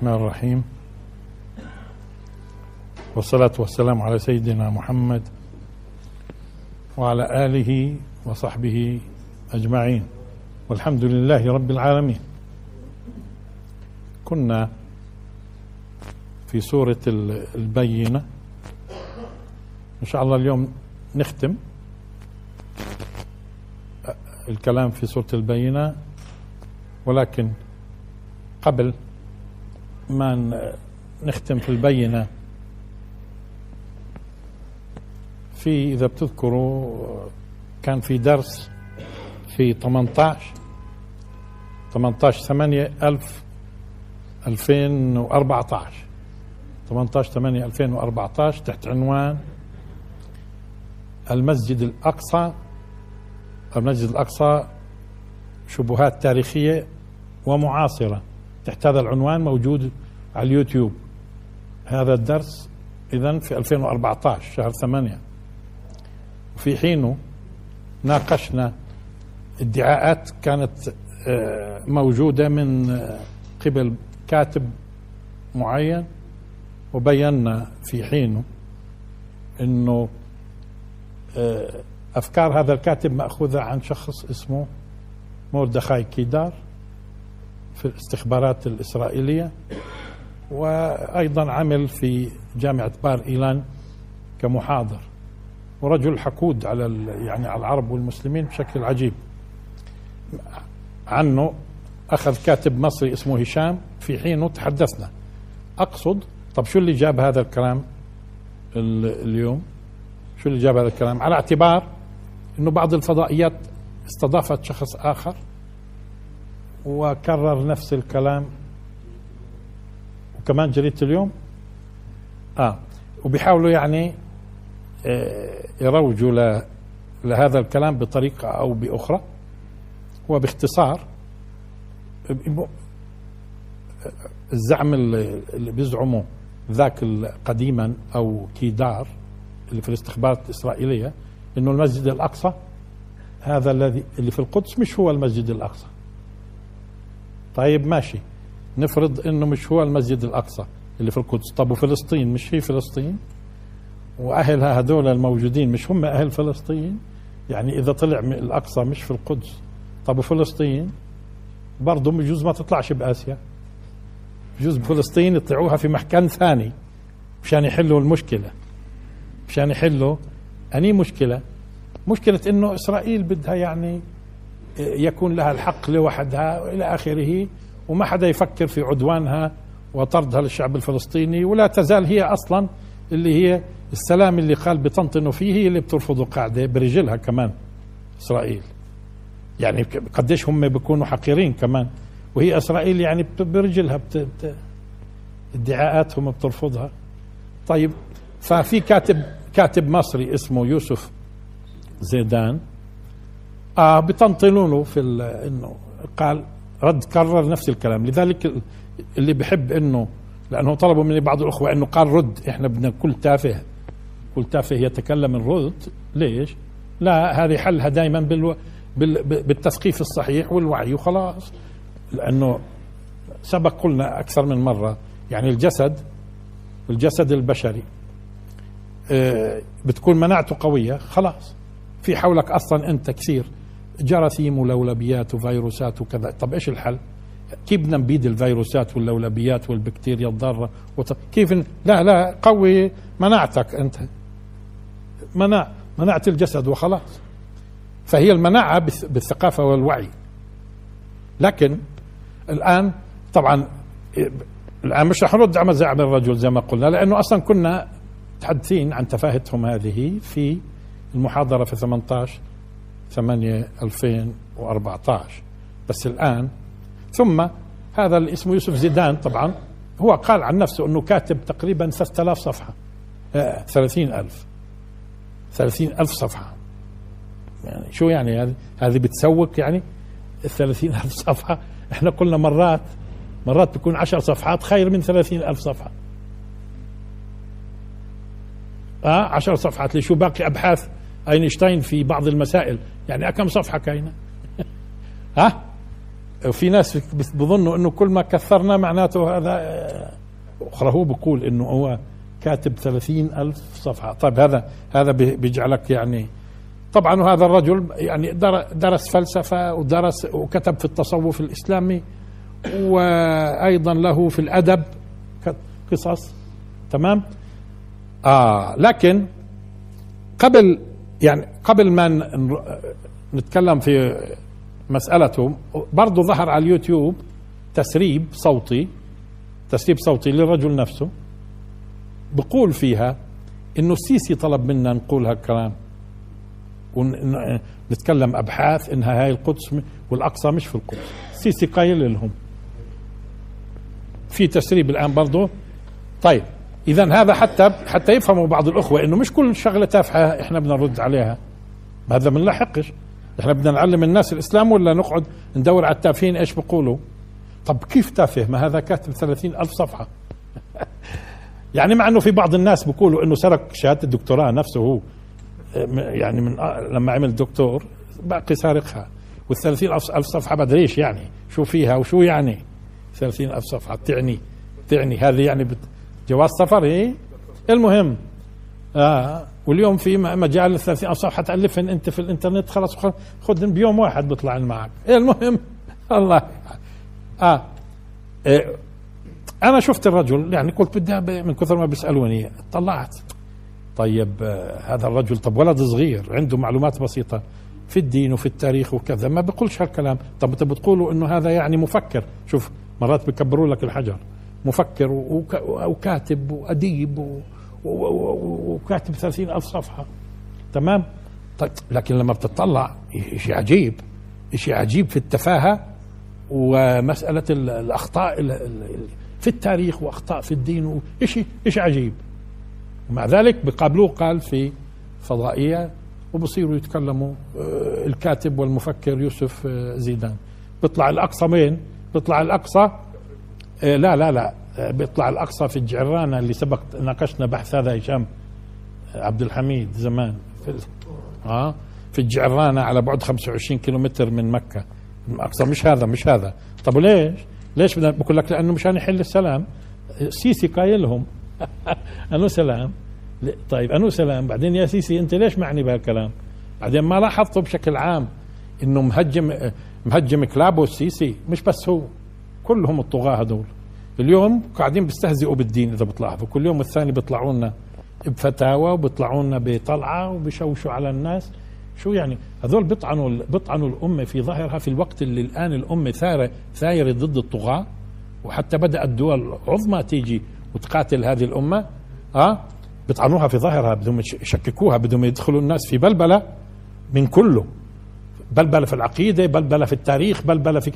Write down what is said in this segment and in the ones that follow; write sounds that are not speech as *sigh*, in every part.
الرحمن الرحيم. والصلاة والسلام على سيدنا محمد وعلى آله وصحبه أجمعين. والحمد لله رب العالمين. كنا في سورة البينة. إن شاء الله اليوم نختم. الكلام في سورة البينة. ولكن قبل ما نختم في البينة. في إذا بتذكروا كان في درس في 18 18 8 ألف 2014 18 8 2014 تحت عنوان المسجد الأقصى. المسجد الأقصى شبهات تاريخية ومعاصرة. تحت هذا العنوان موجود على اليوتيوب. هذا الدرس إذا في 2014 شهر 8 وفي حينه ناقشنا ادعاءات كانت آه، موجودة من آه، قبل كاتب معين وبينا في حينه إنه آه، أفكار هذا الكاتب مأخوذة عن شخص اسمه مردخاي كيدار. في الاستخبارات الإسرائيلية وأيضا عمل في جامعة بار إيلان كمحاضر. ورجل حقود على يعني على العرب والمسلمين بشكل عجيب. عنه أخذ كاتب مصري اسمه هشام في حينه تحدثنا. أقصد طب شو اللي جاب هذا الكلام اليوم؟ شو اللي جاب هذا الكلام؟ على اعتبار إنه بعض الفضائيات استضافت شخص آخر. وكرر نفس الكلام. وكمان جريدة اليوم؟ آه. وبيحاولوا يعني آه يروجوا لهذا الكلام بطريقة أو بأخرى. وباختصار الزعم اللي بيزعموا ذاك قديما أو كيدار اللي في الاستخبارات الإسرائيلية إنه المسجد الأقصى هذا الذي اللي في القدس مش هو المسجد الأقصى. طيب ماشي. نفرض إنه مش هو المسجد الأقصى اللي في القدس. طب وفلسطين؟ مش هي فلسطين؟ واهلها هذول الموجودين مش هم أهل فلسطين؟ يعني إذا طلع الأقصى مش في القدس. طب وفلسطين؟ برضه بجوز ما تطلعش بآسيا. بجوز بفلسطين يطلعوها في مكان ثاني مشان يحلوا المشكلة. مشان يحلوا. أني مشكلة؟ مشكلة إنه إسرائيل بدها يعني يكون لها الحق لوحدها والى آخره وما حدا يفكر في عدوانها وطردها للشعب الفلسطيني ولا تزال هي أصلا اللي هي السلام اللي قال بتنطنوا فيه هي اللي بترفضه قاعدة برجلها كمان إسرائيل. يعني قديش هم بيكونوا حقيرين كمان. وهي إسرائيل يعني برجلها بت... ادعاءاتهم بترفضها. طيب ففي كاتب كاتب مصري اسمه يوسف زيدان آه بتنطلونه في إنه قال رد كرر نفس الكلام. لذلك اللي بحب إنه لأنه طلبوا مني بعض الأخوة إنه قال رد إحنا بدنا كل تافه كل تافه يتكلم الرد ليش؟ لا هذه حلها دائما بالو بال بالتثقيف الصحيح والوعي وخلاص. لأنه سبق قلنا أكثر من مرة يعني الجسد الجسد البشري آه، بتكون مناعته قوية خلاص. في حولك أصلا أنت كثير. جراثيم ولولبيات وفيروسات وكذا. طب إيش الحل؟ كيف بدنا نبيد الفيروسات واللولبيات والبكتيريا الضارة. كيف لا لا قوي مناعتك أنت. مناع مناعة الجسد وخلاص. فهي المناعة بالثقافة والوعي. لكن الآن طبعا الآن مش رح نرد على زعم الرجل زي ما قلنا لأنه أصلا كنا متحدثين عن تفاهتهم هذه في المحاضرة في 18 8 2014 بس الآن ثم هذا اللي اسمه يوسف زيدان طبعا هو قال عن نفسه أنه كاتب تقريبا 3000 صفحة. آه 30000 30000 صفحة. يعني شو يعني هذه؟ هذه بتسوق يعني ال 30000 صفحة؟ إحنا قلنا مرات مرات بيكون 10 صفحات خير من 30000 صفحة. آه 10 صفحات. ليش شو باقي أبحاث أينشتاين في بعض المسائل؟ يعني كم صفحة كاينة؟ *laughs* ها؟ وفي ناس بظنوا إنه كل ما كثرنا معناته هذا آه، أخرى هو بقول إنه هو كاتب ثلاثين ألف صفحة. طيب هذا هذا بيجعلك يعني طبعا هذا الرجل يعني درس فلسفة ودرس وكتب في التصوف الإسلامي وأيضا له في الأدب قصص. تمام؟ آه لكن قبل يعني قبل ما نتكلم في مسألته برضه ظهر على اليوتيوب تسريب صوتي تسريب صوتي للرجل نفسه بقول فيها إنه السيسي طلب منا نقول هالكلام ونتكلم أبحاث إنها هاي القدس والأقصى مش في القدس. السيسي قايل لهم. في تسريب الآن برضه طيب. اذا هذا حتى حتى يفهموا بعض الأخوة إنه مش كل شغلة تافهة إحنا بدنا نرد عليها. هذا ما نلحقش إحنا بدنا نعلم الناس الإسلام ولا نقعد ندور على التافهين إيش بيقولوا؟ طب كيف تافه؟ ما هذا كاتب ثلاثين ألف صفحة. *laughs* يعني مع إنه في بعض الناس بيقولوا إنه سرق شهادة الدكتوراه نفسه هو يعني من لما عمل دكتور باقي سارقها. وال ألف صفحة بدري إيش يعني؟ شو فيها وشو يعني؟ 30 ألف صفحة. تعني تعني هذه يعني جواز سفر إيه؟ المهم آه واليوم في مجال 30 ألف صفحة تالفهن أنت في الإنترنت خلاص خذ بيوم واحد بيطلع معك. *laughs* المهم الله. آه إيه أنا شفت الرجل يعني قلت بدي من كثر ما بيسألوني طلعت. طيب آه هذا الرجل طب ولد صغير عنده معلومات بسيطة في الدين وفي التاريخ وكذا ما بيقولش هالكلام. طب أنت بتقولوا إنه هذا يعني مفكر. شوف مرات بكبروا لك الحجر. مفكر وكاتب وأديب وكاتب ثلاثين ألف صفحة. تمام؟ طيب لكن لما بتطلع شيء عجيب شيء عجيب في التفاهة ومسألة الأخطاء في التاريخ وأخطاء في الدين شيء شيء عجيب. ومع ذلك بقابلوه قال في فضائية وبصيروا يتكلموا آه، الكاتب والمفكر يوسف آه، زيدان. بيطلع الأقصى وين بيطلع الأقصى لا لا لا. بيطلع الأقصى في الجعرانة اللي سبق ناقشنا بحث هذا هشام عبد الحميد زمان. في آه في الجعرانة على بعد 25 كيلومتر من مكة. أقصى. مش هذا مش هذا. طب وليش ليش بدنا بقول لك لأنه مشان يحل السلام. سيسي قايلهم. *laughs* أنو سلام؟ طيب أنو سلام؟ بعدين يا سيسي أنت ليش معني بهالكلام؟ بعدين ما لاحظته بشكل عام إنه مهجم مهجم كلابه السيسي مش بس هو. كلهم الطغاة هدول اليوم قاعدين بيستهزئوا بالدين إذا بتلاحظوا كل يوم والثاني بيطلعوا لنا بفتاوى وبيطلعوا لنا بطلعة وبشوشوا على الناس. شو يعني؟ هذول بيطعنوا بيطعنوا الأمة في ظهرها في الوقت اللي الآن الأمة ثارة ثايرة ضد الطغاة. وحتى بدأت دول عظمى تيجي وتقاتل هذه الأمة. آه؟ بيطعنوها في ظهرها بدهم يشككوها بدهم يدخلوا الناس في بلبلة من كله. بلبلة في العقيدة بلبلة في التاريخ بلبلة في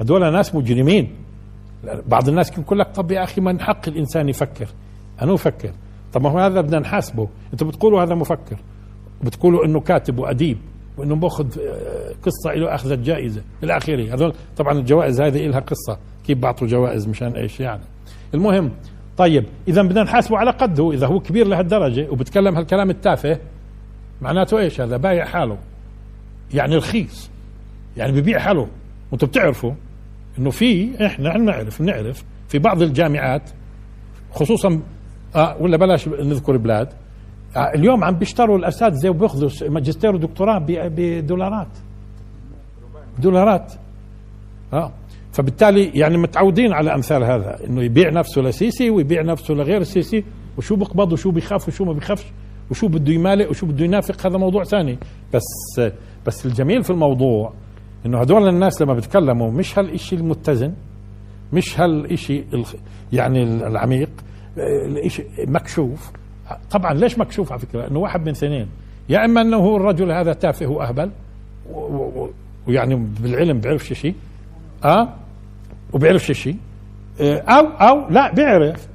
هذول ناس مجرمين. بعض الناس يقول لك طب يا أخي من حق الإنسان يفكر؟ أنا أفكر. طب ما هو هذا بدنا نحاسبه. أنتم بتقولوا هذا مفكر. بتقولوا إنه كاتب وأديب وإنه باخذ آه، قصة له أخذت جائزة. إلى آخره. هذول طبعا الجوائز هذه لها قصة. كيف بعطوا جوائز مشان إيش يعني؟ المهم طيب إذا بدنا نحاسبه على قده. إذا هو كبير لهالدرجة وبتكلم هالكلام التافه معناته إيش هذا؟ بايع حاله. يعني رخيص. يعني ببيع حاله. وأنتم بتعرفوا انه في إحنا نعرف نعرف في بعض الجامعات خصوصا آه ولا بلاش نذكر بلاد آه، اليوم عم بيشتروا الاساتذه وبياخذوا ماجستير ودكتوراه بدولارات. دولارات. آه. فبالتالي يعني متعودين على أمثال هذا إنه يبيع نفسه لسيسي ويبيع نفسه لغير السيسي وشو بيقبض وشو بيخاف وشو ما بيخافش وشو بده يمالئ وشو بده ينافق هذا موضوع ثاني. بس بس الجميل في الموضوع إنه هدول الناس لما بيتكلموا مش هالشيء المتزن مش هالشيء يعني العميق الشيء مكشوف. طبعا ليش مكشوف على فكرة؟ إنه واحد من اثنين يا إما إنه هو الرجل هذا تافه وأهبل ويعني بالعلم بيعرفش شيء آه؟ وبيعرفش شيء آه، أو أو لا بيعرف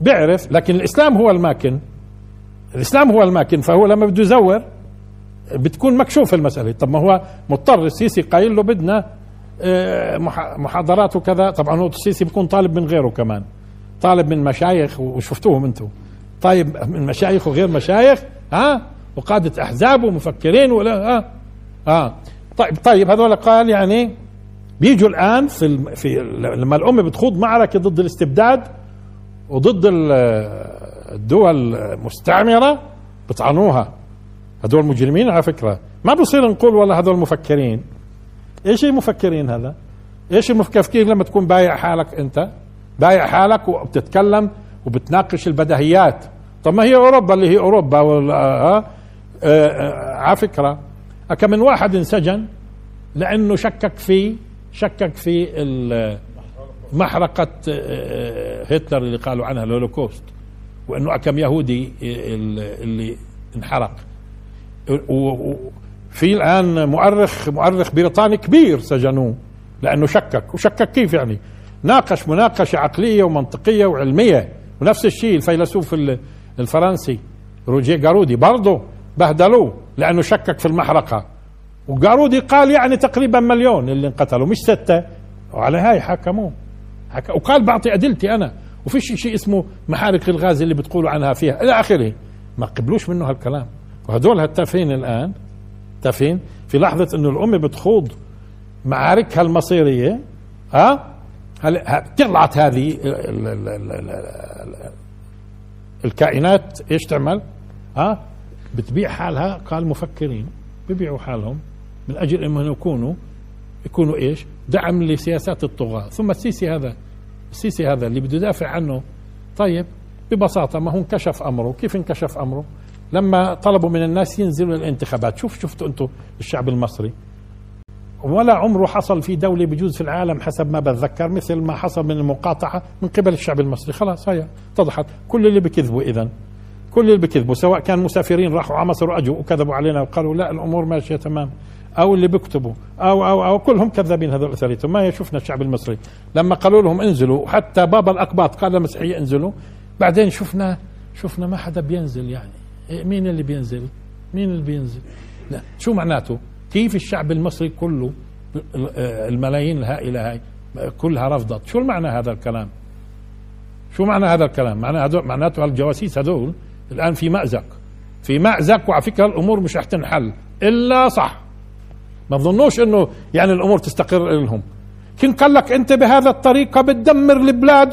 بيعرف لكن الإسلام هو الماكن. الإسلام هو الماكن فهو لما بده يزور بتكون مكشوف المسألة. طب ما هو مضطر السيسي قايل له بدنا آه، محاضرات وكذا طبعا هو السيسي بيكون طالب من غيره كمان. طالب من مشايخ وشفتوهم أنتم. طيب من مشايخ وغير مشايخ ها؟ وقادة أحزاب ومفكرين ولا ها؟ ها طيب طيب هذول قال يعني بيجوا الآن في. في لما الأمة بتخوض معركة ضد الاستبداد وضد الدول المستعمرة بطعنوها. هدول مجرمين على فكرة. ما بصير نقول والله هدول مفكرين. إيش المفكرين هذا؟ إيش المفكر لما تكون بايع حالك أنت؟ بايع حالك وبتتكلم وبتناقش البدهيات. طب ما هي أوروبا اللي هي أوروبا آه, آه, آه على فكرة. كم من واحد انسجن لأنه شكك في شكك في محرقة هتلر اللي قالوا عنها الهولوكوست وأنه كم يهودي اللي انحرق. وفي الآن مؤرخ مؤرخ بريطاني كبير سجنوه لأنه شكك وشكك كيف يعني؟ ناقش مناقشة عقلية ومنطقية وعلمية ونفس الشيء الفيلسوف الفرنسي روجيه جارودي برضه بهدلوه لأنه شكك في المحرقة. وجارودي قال يعني تقريبا مليون اللي انقتلوا مش ستة. وعلى هاي حكموه حك... وقال بعطي أدلتي أنا. وفيش شيء اسمه محارق الغاز اللي بتقولوا عنها فيها إلى آخره. ما قبلوش منه هالكلام. وهدول هالتافهين الآن تافهين في لحظة إنه الأمة بتخوض معاركها المصيريه ها طلعت هذه الكائنات إيش تعمل؟ ها بتبيع حالها قال مفكرين ببيعوا حالهم من أجل إنهم يكونوا يكونوا إيش؟ دعم لسياسات الطغاة. ثم السيسي هذا السيسي هذا اللي بده يدافع عنه طيب ببساطة ما هو انكشف أمره. كيف انكشف أمره؟ لما طلبوا من الناس ينزلوا الانتخابات شوف شفتوا أنتم الشعب المصري؟ ولا عمره حصل في دولة بجوز في العالم حسب ما بتذكر مثل ما حصل من المقاطعة من قبل الشعب المصري. خلاص هيا اتضحت. كل اللي بكذبوا إذا كل اللي بكذبوا سواء كان مسافرين راحوا على مصر واجوا وكذبوا علينا وقالوا لا الأمور ماشية تمام. أو اللي بيكتبوا أو أو أو كلهم كذابين هذول الثلاثه ما شفنا الشعب المصري لما قالوا لهم انزلوا حتى بابا الاقباط قال للمسيحيه انزلوا. بعدين شفنا شفنا ما حدا بينزل يعني. مين اللي بينزل؟ مين اللي بينزل؟ لا شو معناته؟ كيف الشعب المصري كله الملايين الهائله هاي كلها رفضت؟ شو المعنى هذا الكلام؟ شو معنى هذا الكلام؟ معنى هذول معناته الجواسيس هذول الآن في مأزق. في مأزق وعلى فكرة الأمور مش رح تنحل. إلا صح. ما تظنوش إنه يعني الأمور تستقر لهم. كن قال لك أنت بهذا الطريقة بتدمر البلاد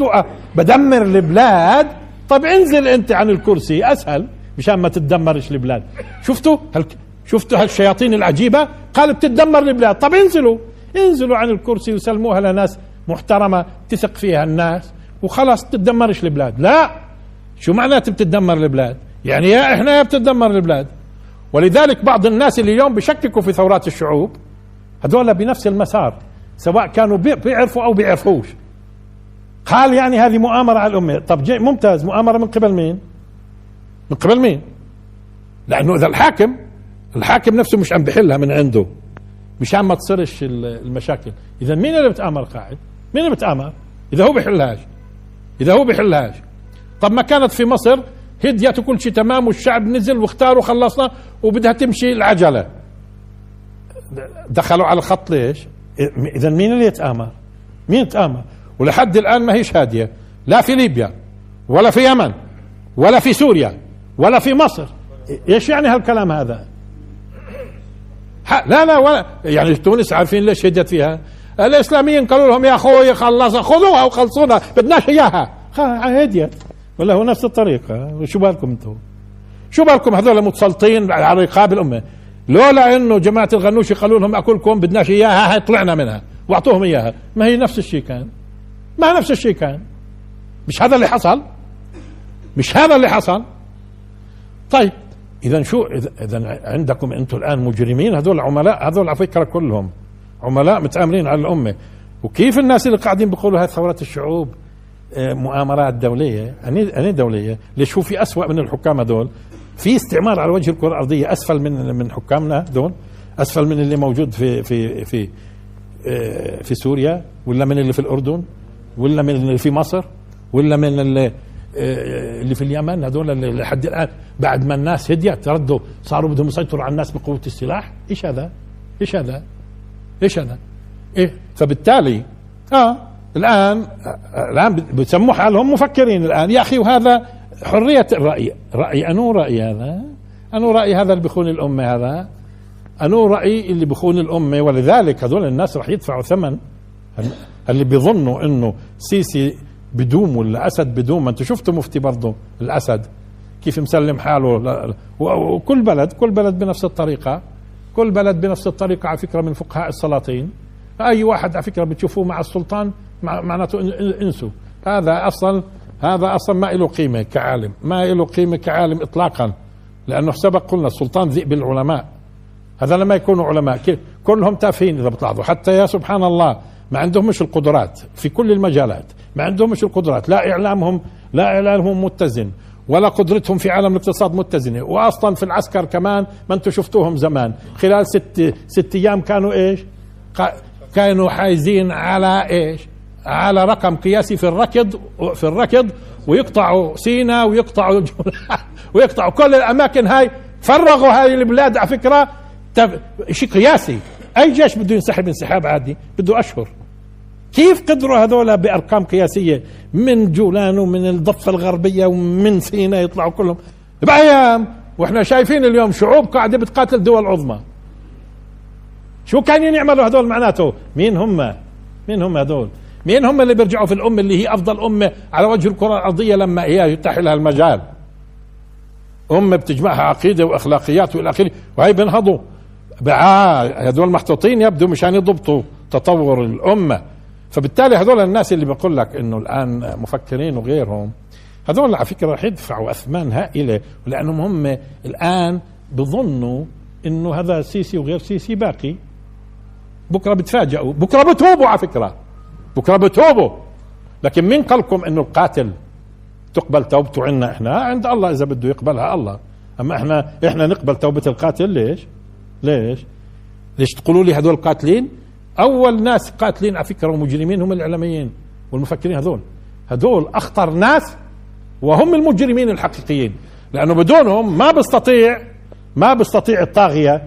بدمر البلاد. طب انزل أنت عن الكرسي أسهل. مشان ما تتدمرش البلاد. شفتوا هل شفتوا هالشياطين العجيبة؟ قال بتتدمر البلاد. طب انزلوا. انزلوا عن الكرسي وسلموها لناس محترمة تثق فيها الناس وخلاص تتدمرش البلاد. لا. شو معناته بتتدمر البلاد؟ يعني يا إحنا يا بتتدمر البلاد. ولذلك بعض الناس اللي اليوم بيشككوا في ثورات الشعوب هذول بنفس المسار سواء كانوا بيعرفوا أو بيعرفوش. قال يعني هذه مؤامرة على الأمة. طب ممتاز. مؤامرة من قبل مين؟ من قبل مين؟ لأنه إذا الحاكم الحاكم نفسه مش عم بحلها من عنده. مشان ما تصيرش المشاكل. إذا مين اللي بتآمر قاعد؟ مين اللي بتآمر؟ إذا هو بحلهاش. إذا هو بحلهاش. طب ما كانت في مصر هديت وكل شيء تمام والشعب نزل واختار وخلصنا وبدها تمشي العجلة. دخلوا على الخط ليش؟ إذا مين اللي يتآمر؟ مين يتآمر؟ ولحد الآن ما هيش هادية. لا في ليبيا ولا في يمن ولا في سوريا. ولا في مصر. إيش يعني هالكلام هذا؟ لا لا ولا يعني تونس عارفين ليش هدت فيها؟ الإسلاميين قالوا لهم يا أخوي خلص خذوها وخلصونا بدناش إياها. هديت. ولا هو نفس الطريقة. شو بالكم أنتم شو بالكم هذول متسلطين على رقاب الأمة؟ لولا إنه جماعة الغنوشي قالوا لهم أكلكم بدناش إياها هاي طلعنا منها. وأعطوهم إياها. ما هي نفس الشيء كان. ما نفس الشيء كان. مش هذا اللي حصل؟ مش هذا اللي حصل؟ طيب اذا شو اذا عندكم أنتم الآن مجرمين هذول عملاء هذول على فكرة كلهم عملاء متآمرين على الأمة. وكيف الناس اللي قاعدين بيقولوا هاي ثورات الشعوب مؤامرات دولية؟ أني دولية؟ ليش هو في أسوأ من الحكام هذول؟ في استعمار على وجه الكرة الأرضية أسفل من من حكامنا دول أسفل من اللي موجود في في في آه، في سوريا؟ ولا من اللي في الأردن؟ ولا من اللي في مصر؟ ولا من اللي آه، اللي في اليمن هذول لحد الآن بعد ما الناس هديت ردوا صاروا بدهم يسيطروا على الناس بقوة السلاح؟ إيش هذا؟ إيش هذا؟ إيش هذا؟ إيه فبالتالي آه الآن الآن بسموا حالهم مفكرين الآن. يا أخي وهذا حرية الرأي. رأي أنو رأي هذا؟ أنو رأي هذا اللي بخون الأمة هذا؟ أنو رأي اللي بخون الأمة؟ ولذلك هذول الناس راح يدفعوا ثمن. اللي بيظنوا إنه سيسي بدوم ولا أسد بدوم؟ ما أنتم شفتوا مفتي برضه الأسد. كيف مسلم حاله؟ وكل بلد كل بلد بنفس الطريقة. كل بلد بنفس الطريقة على فكرة من فقهاء السلاطين. أي واحد على فكرة بتشوفوه مع السلطان معناته إنسوا. هذا أصلا هذا أصلا ما له قيمة كعالم. ما له قيمة كعالم اطلاقا. لأنه سبق قلنا السلطان ذئب العلماء. هذا لما يكونوا علماء. كلهم تافهين إذا بتلاحظوا. حتى يا سبحان الله ما عندهم مش القدرات في كل المجالات. ما عندهم مش القدرات. لا إعلامهم لا اعلامهم متزن ولا قدرتهم في عالم الاقتصاد متزنة. واصلا في العسكر كمان ما أنتم شفتوهم زمان. خلال ست ست أيام كانوا إيش؟ كانوا حايزين على إيش؟ على رقم قياسي في الركض في الركض ويقطعوا سينا ويقطعوا *laughs* ويقطعوا كل الأماكن هاي. فرغوا هاي البلاد على فكرة. شيء قياسي. أي جيش بده ينسحب انسحاب عادي. بده أشهر. كيف قدروا هذول بأرقام قياسية من جولان ومن الضفة الغربية ومن سيناء يطلعوا كلهم؟ بايام وإحنا شايفين اليوم شعوب قاعدة بتقاتل دول عظمى. شو كانوا يعملوا هذول معناته؟ مين هم؟ مين هم هذول؟ مين هم اللي بيرجعوا في الأمة اللي هي أفضل أمة على وجه الكرة الأرضية لما هي يتاح لها المجال أمة بتجمعها عقيدة وأخلاقيات وإلى آخره. وهي بينهضوا. هذول محطوطين يبدو مشان يضبطوا تطور الأمة. فبالتالي هذول الناس اللي بقول لك إنه الآن مفكرين وغيرهم هذول على فكرة رح يدفعوا أثمان هائلة لانهم هم الآن بظنوا إنه هذا سيسي وغير سيسي باقي. بكرة بتفاجئوا بكرة بتوبوا على فكرة بكرة بتوبوا. لكن مين قال لكم إنه القاتل تقبل توبته عنا إحنا؟ عند الله إذا بده يقبلها الله. أما إحنا إحنا نقبل توبة القاتل ليش؟ ليش؟ ليش تقولوا لي هذول قاتلين؟ أول ناس قاتلين على فكره ومجرمين هم الإعلاميين والمفكرين هذول. هذول أخطر ناس وهم المجرمين الحقيقيين. لأنه بدونهم ما بيستطيع ما بيستطيع الطاغية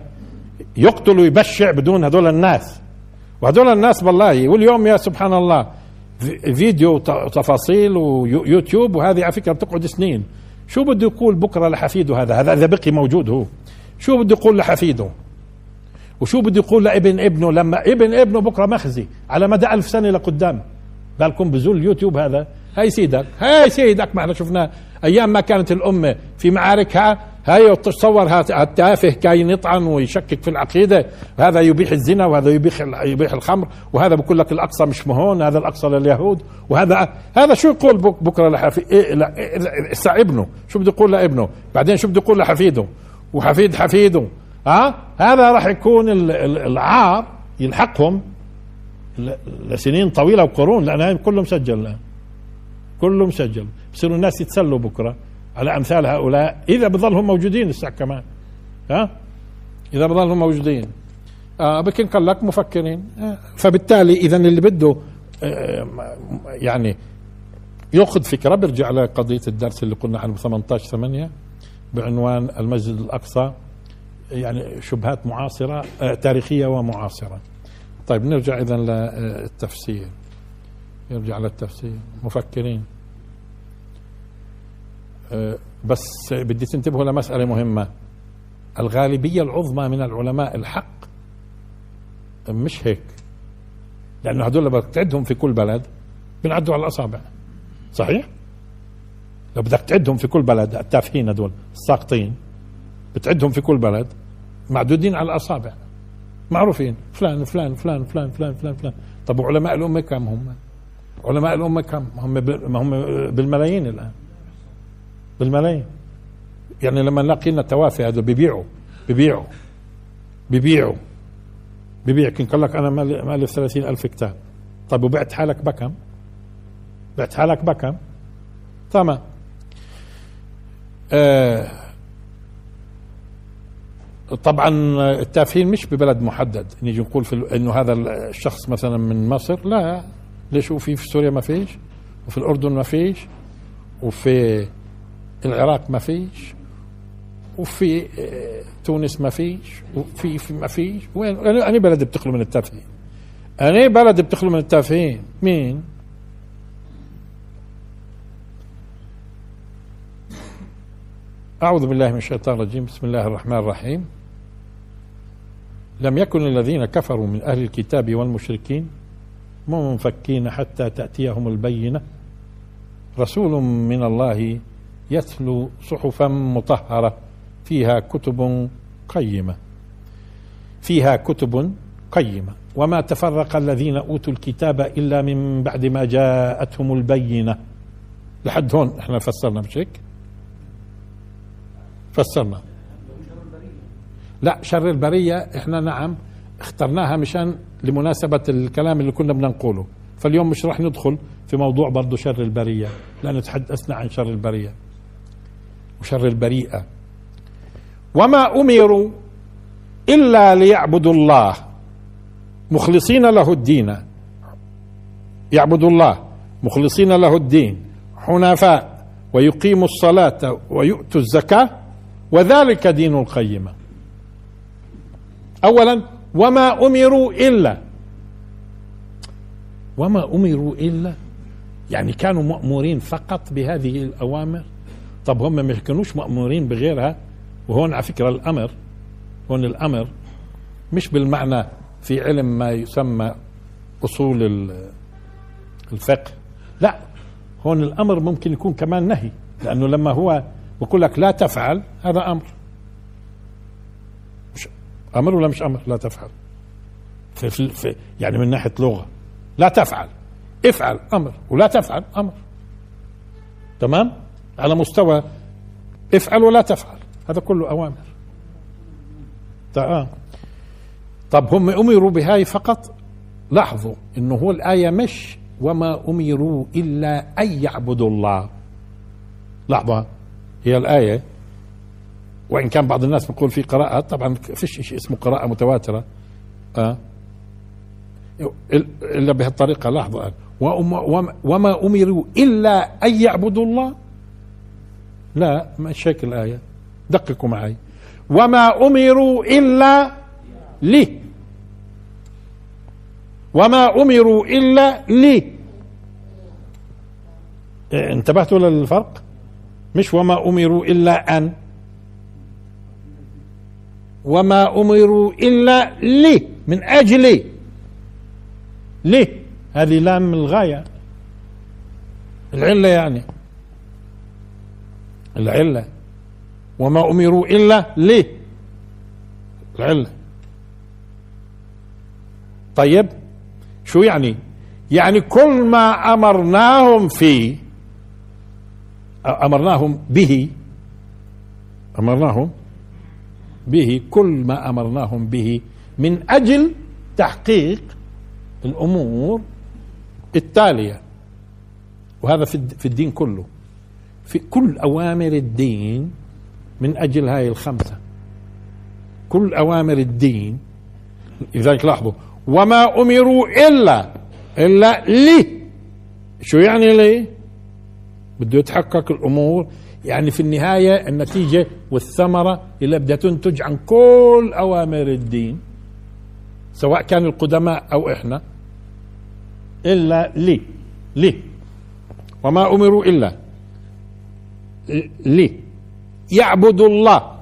يقتل ويبشع بدون هذول الناس. وهذول الناس والله واليوم يا سبحان الله فيديو وتفاصيل ويوتيوب وهذه على فكرة بتقعد سنين. شو بده يقول بكرة لحفيده هذا؟ هذا إذا بقي موجود هو. شو بده يقول لحفيده؟ وشو بده يقول لابن ابنه لما ابن ابنه بكرة مخزي على مدى ألف سنة لقدام؟ بالكم بزول اليوتيوب هذا. هاي سيدك هاي سيدك ما إحنا شفناه. أيام ما كانت الأمة في معاركها هاي تصور التافه كاين يطعن ويشكك في العقيدة. هذا يبيح الزنا وهذا يبيح يبيح الخمر وهذا بقول لك الأقصى مش مهون هذا الأقصى لليهود وهذا هذا شو يقول بكرة لحفي إيه إيه ابنه. شو بده يقول لابنه؟ بعدين شو بده يقول لحفيده؟ وحفيد حفيده. ها؟ هذا راح يكون العار يلحقهم لسنين طويلة وقرون لأن كله مسجل الآن. كله مسجل بصيروا الناس يتسلوا بكرة على أمثال هؤلاء إذا بظلهم موجودين الساعة كمان. ها؟ إذا بظلهم موجودين. آه بكن قال لك مفكرين. آه فبالتالي اذا اللي بده آه يعني يأخذ فكرة بيرجع لقضية الدرس اللي قلنا عنه 18 8 بعنوان المسجد الأقصى. يعني شبهات معاصرة آه تاريخية ومعاصرة. طيب نرجع إذا للتفسير يرجع للتفسير. مفكرين. أه، بس بدي تنتبهوا لمسألة مهمة. الغالبية العظمى من العلماء الحق مش هيك. لأنه هدول لما تعدهم في كل بلد بنعدوا على الأصابع. صحيح؟ لو بدك تعدهم في كل بلد التافهين هدول الساقطين بتعدهم في كل بلد معدودين على الأصابع. معروفين. فلان فلان فلان فلان فلان فلان فلان. طب وعلماء الأمة كم هم؟ علماء الأمة كم؟ هم هم بالملايين الآن. بالملايين. يعني لما نلاقي لنا التوافي هذول ببيعوا ببيعوا ببيعوا ببيع كان قال لك أنا مالي مالي 30 ألف كتاب. طيب وبعت حالك بكم؟ بعت حالك بكم؟ تمام. آه طبعا التافهين مش ببلد محدد. نيجي نقول في إنه هذا الشخص مثلا من مصر لا. ليش وفي في سوريا ما فيش؟ وفي الأردن ما فيش؟ وفي العراق ما فيش؟ وفي آه، تونس ما فيش؟ وفي في ما فيش؟ وين؟ أنا بلد بتخلو من التافهين؟ أنا بلد بتخلو من التافهين؟ مين؟ أعوذ بالله من الشيطان الرجيم. بسم الله الرحمن الرحيم. لم يكن الذين كفروا من أهل الكتاب والمشركين منفكين حتى تأتيهم البينة. رسول من الله يتلو صحفا مطهرة فيها كتب قيمة. فيها كتب قيمة. وما تفرق الذين أوتوا الكتاب إلا من بعد ما جاءتهم البينة. لحد هون إحنا فسرنا مش هيك فسرنا. لا شر البرية إحنا نعم اخترناها مشان لمناسبة الكلام اللي كنا بدنا نقوله. فاليوم مش راح ندخل في موضوع برضه شر البرية لأن تحدثنا عن شر البرية وشر البريئة. وما أمروا إلا ليعبدوا الله. مخلصين له الدين. يعبدوا الله. مخلصين له الدين. حنفاء. ويقيموا الصلاة ويؤتوا الزكاة. وذلك دين القيمة. أولا وما أمروا إلا. وما أمروا إلا. يعني كانوا مأمورين فقط بهذه الأوامر. طب هم ما كانوش مأمورين بغيرها؟ وهون على فكرة الأمر هون الأمر مش بالمعنى في علم ما يسمى أصول الفقه. لا هون الأمر ممكن يكون كمان نهي لأنه لما هو بقول لك لا تفعل هذا أمر. أمر ولا مش أمر؟ لا تفعل. في, في, في يعني من ناحية لغة. لا تفعل. افعل أمر ولا تفعل أمر. تمام؟ على مستوى افعل ولا تفعل. هذا كله أوامر. تمام؟ طب هم أمروا بهاي فقط؟ لاحظوا إنه هو الآية مش وما أمروا إلا أن يعبدوا الله. لحظة. هي الآية وإن كان بعض الناس بيقول في قراءة طبعا فيش شيء اسمه قراءة متواترة. أه. إلا بهالطريقة لحظة. وما أمروا إلا أن يعبدوا الله؟ لا مش هيك الآية. دققوا معي. وما أمروا إلا لي. وما أمروا إلا لي. انتبهتوا للفرق؟ مش وما أمروا إلا أن. وما أمروا إلا لي من أجلي ليه هذه لام الغاية. العلة يعني. العلة. وما أمروا إلا ليه العلة. طيب شو يعني؟ يعني كل ما أمرناهم فيه أمرناهم به أمرناهم به كل ما أمرناهم به من أجل تحقيق الأمور التالية. وهذا في الدين كله. في كل أوامر الدين من أجل هاي الخمسة. كل أوامر الدين لذلك لاحظوا وما أمروا إلا إلا لي. شو يعني لي؟ بده يتحقق الأمور. يعني في النهاية النتيجة والثمرة اللي بدها تنتج عن كل أوامر الدين سواء كان القدماء أو إحنا. إلا لي لي. وما أمروا إلا لي. يعبدوا الله.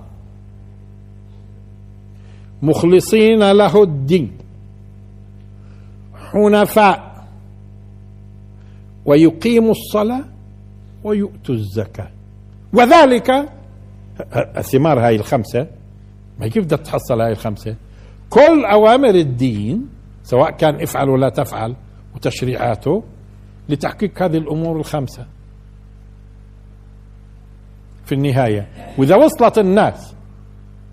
مخلصين له الدين. حنفاء. ويقيموا الصلاة ويؤتوا الزكاة. وذلك الثمار هاي الخمسة ما كيف بدك تحصل هاي الخمسة؟ كل أوامر الدين سواء كان افعل ولا تفعل وتشريعاته لتحقيق هذه الأمور الخمسة. في النهاية وإذا وصلت الناس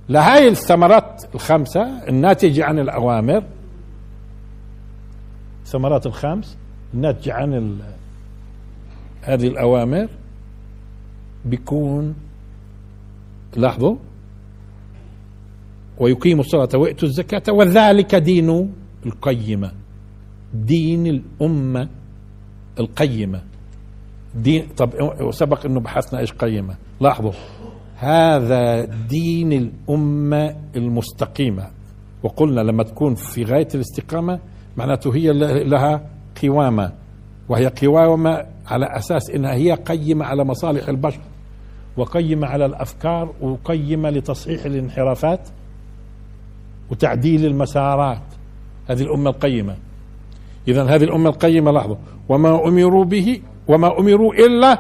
لهاي الثمرات الخمسة الناتجة عن الأوامر. الثمرات الخمس الناتجة عن هذه الأوامر بيكون لاحظوا؟ ويقيم الصلاة ويؤتوا الزكاة وذلك دين القيمة. دين الأمة القيمة. دين طب سبق إنه بحثنا إيش قيمة. لاحظوا هذا دين الأمة المستقيمة. وقلنا لما تكون في غاية الاستقامة معناته هي لها قوامة. وهي قوامة على أساس أنها هي قيمة على مصالح البشر. وقيمة على الأفكار وقيمة لتصحيح الانحرافات وتعديل المسارات. هذه الأمة القيمة. إذا هذه الأمة القيمة لحظة وما أمروا به وما أمروا إلا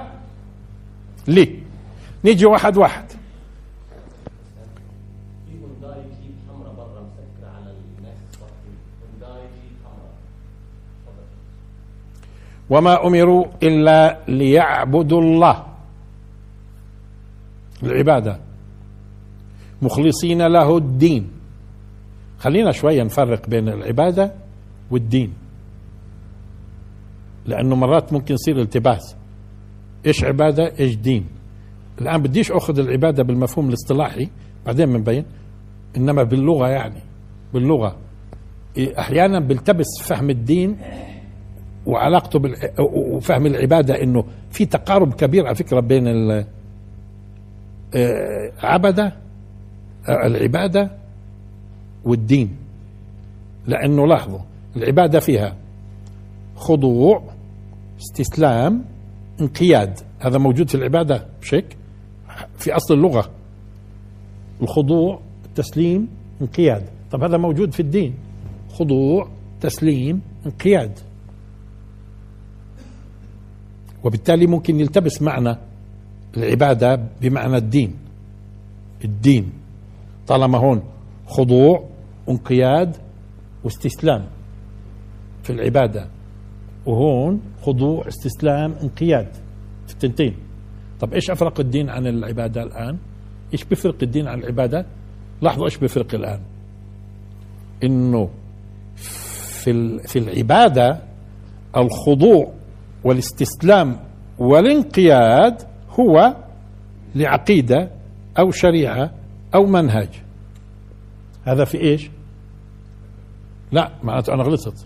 ليه؟ نيجي واحد واحد. وما أمروا إلا ليعبدوا الله. العبادة. مخلصين له الدين. خلينا شوية نفرق بين العبادة والدين. لأنه مرات ممكن يصير التباس. إيش عبادة؟ إيش دين؟ الآن بديش أخذ العبادة بالمفهوم الاصطلاحي بعدين بنبين إنما باللغة يعني باللغة. أحيانا بيلتبس فهم الدين وعلاقته. وفهم العبادة إنه في تقارب كبير على فكرة بين آه، عبده آه، العبادة والدين. لأنه لاحظوا العبادة فيها خضوع استسلام انقياد. هذا موجود في العبادة مش هيك؟ في أصل اللغة. الخضوع التسليم انقياد. طب هذا موجود في الدين. خضوع تسليم انقياد. وبالتالي ممكن يلتبس معنى العبادة بمعنى الدين. الدين. طالما هون خضوع انقياد واستسلام في العبادة. وهون خضوع استسلام انقياد في التنتين. طب إيش أفرق الدين عن العبادة الآن؟ إيش بفرق الدين عن العبادة؟ لاحظوا إيش بفرق الآن. إنه في في العبادة الخضوع والاستسلام والانقياد هو لعقيدة أو شريعة أو منهج. هذا في إيش؟ لا معناته أنا غلطت.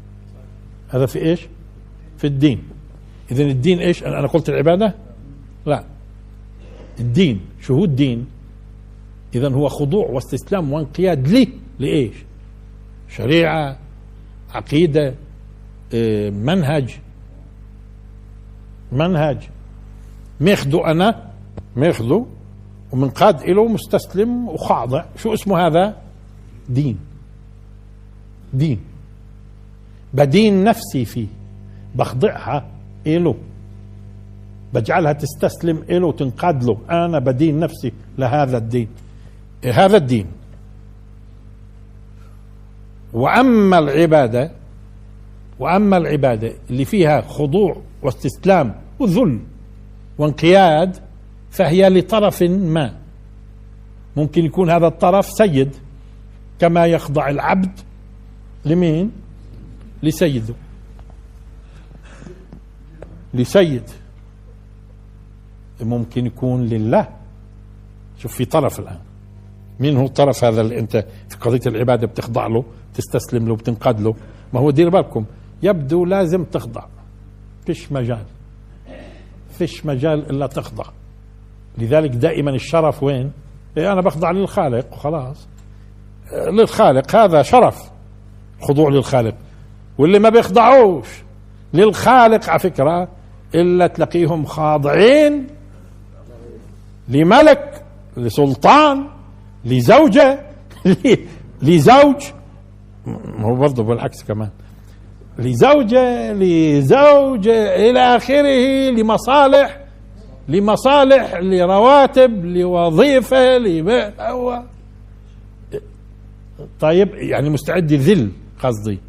هذا في إيش؟ في الدين. إذا الدين إيش؟ أنا قلت العبادة؟ لا. الدين شو هو الدين إذا هو خضوع واستسلام وانقياد لي لإيش؟ شريعة عقيدة آه، منهج. منهج. ماخذه أنا ماخذه ومنقاد له مستسلم وخاضع. شو اسمه هذا؟ دين. دين. بدين نفسي فيه. بخضعها إله بجعلها تستسلم إله وتنقاد له. أنا بدين نفسي لهذا الدين. هذا الدين. وأما العبادة وأما العبادة اللي فيها خضوع واستسلام وذل وانقياد فهي لطرف ما. ممكن يكون هذا الطرف سيد كما يخضع العبد لمين؟ لسيده. لسيد. ممكن يكون لله. شوف في طرف الآن. مين هو الطرف هذا اللي أنت في قضية العبادة بتخضع له تستسلم له بتنقاد له؟ ما هو دير بالكم. يبدو لازم تخضع. فيش مجال. فيش مجال إلا تخضع. لذلك دائما الشرف وين؟ إيه أنا بخضع للخالق وخلاص. للخالق هذا شرف خضوع للخالق. واللي ما بيخضعوش للخالق على فكرة إلا تلاقيهم خاضعين لملك لسلطان لزوجة *laughs* لزوج. هو برضه بالعكس كمان. لزوجة لزوج إلى آخره لمصالح لمصالح لرواتب لوظيفة لما هو طيب يعني مستعد يذل قصدي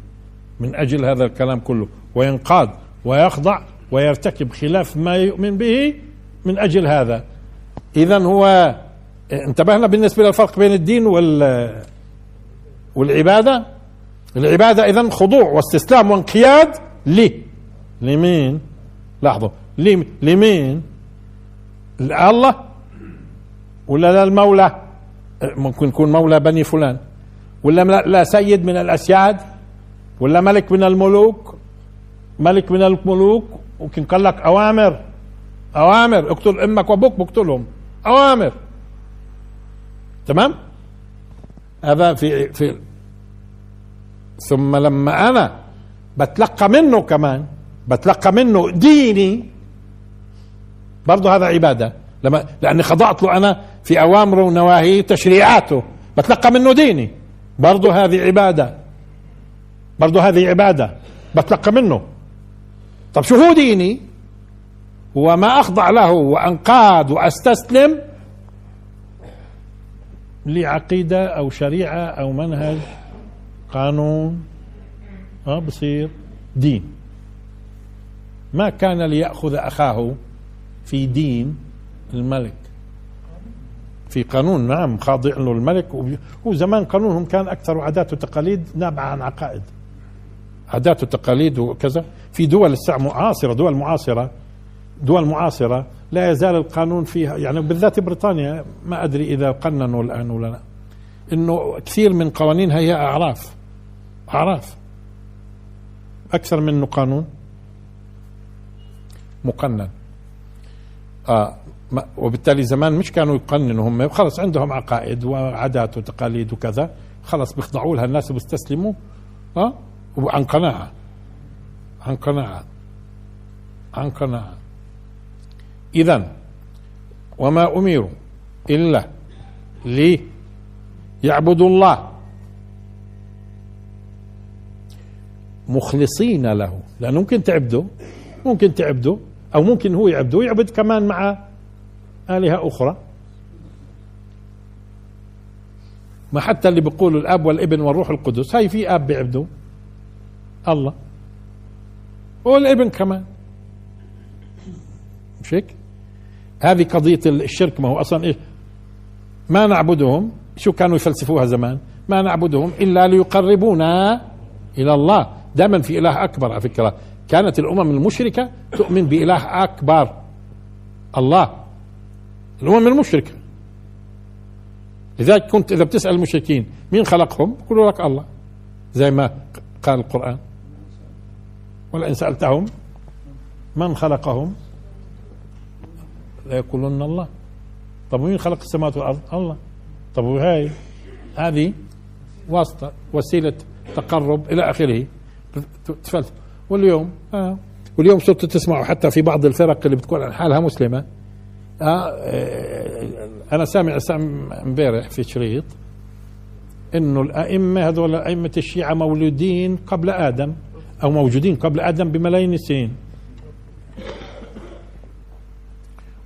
من أجل هذا الكلام كله وينقاد ويخضع ويرتكب خلاف ما يؤمن به من أجل هذا. إذا هو انتبهنا بالنسبة للفرق بين الدين وال والعبادة؟ العبادة إذا خضوع واستسلام وانقياد لي. لمين؟ لاحظوا لمين؟ الله ولا للمولى؟ ممكن يكون مولى بني فلان. ولا لا سيد من الأسياد؟ ولا ملك من الملوك؟ ملك من الملوك؟ ممكن قال لك أوامر. أوامر. اقتل أمك وأبوك بقتلهم. أوامر. تمام؟ هذا في في ثم لما أنا بتلقى منه كمان بتلقى منه ديني برضه هذا عبادة. لما لأني خضعت له أنا في اوامره ونواهيه تشريعاته بتلقى منه ديني. برضه هذه عبادة. برضه هذه عبادة. بتلقى منه. طب شو هو ديني؟ وما أخضع له وأنقاد وأستسلم لعقيدة أو شريعة أو منهج قانون آه بصير دين. ما كان ليأخذ أخاه في دين الملك. في قانون نعم خاضع له الملك وزمان قانونهم كان أكثر عادات وتقاليد نابعة عن عقائد. عادات وتقاليد وكذا. في دول الساعة معاصرة دول معاصرة دول معاصرة لا يزال القانون فيها يعني بالذات بريطانيا ما أدري إذا قننوا الآن ولا لا. إنه كثير من قوانينها هي أعراف. أعراف. أكثر من إنه قانون. مقنن. آه وبالتالي زمان مش كانوا يقننوا هم. خلص عندهم عقائد وعادات وتقاليد وكذا. خلص بيخضعوا لها الناس وبيستسلموا. آه وعن قناعة. عن قناعة. عن قناعة. اذا وما أمروا إلا ليعبدوا الله. مخلصين له. لأنه ممكن تعبده ممكن تعبده أو ممكن هو يعبده ويعبد كمان مع آلهة أخرى. ما حتى اللي بيقولوا الأب والابن والروح القدس هاي في أب بيعبدوا. الله. والابن كمان. مش هيك؟ هذه قضية الشرك ما هو أصلا إيش؟ ما نعبدهم. شو كانوا يفلسفوها زمان؟ ما نعبدهم إلا ليقربونا إلى الله. دائما في إله أكبر على فكرة. كانت الأمم المشركة تؤمن بإله أكبر الله. الأمم المشركة. لذلك كنت إذا بتسأل المشركين مين خلقهم؟ يقولوا لك الله زي ما قال القرآن. ولئن سألتهم من خلقهم ليقولن الله. طب مين خلق السماوات والأرض؟ الله. طب وهاي هذه واسطة وسيلة تقرب إلى آخره. تفلت واليوم؟ آه. واليوم صرتوا تسمعوا حتى في بعض الفرق اللي بتكون عن حالها مسلمة. آه أنا سامع امبارح في شريط إنه الأئمة هذول أئمة الشيعة مولودين قبل آدم أو موجودين قبل آدم بملايين السنين.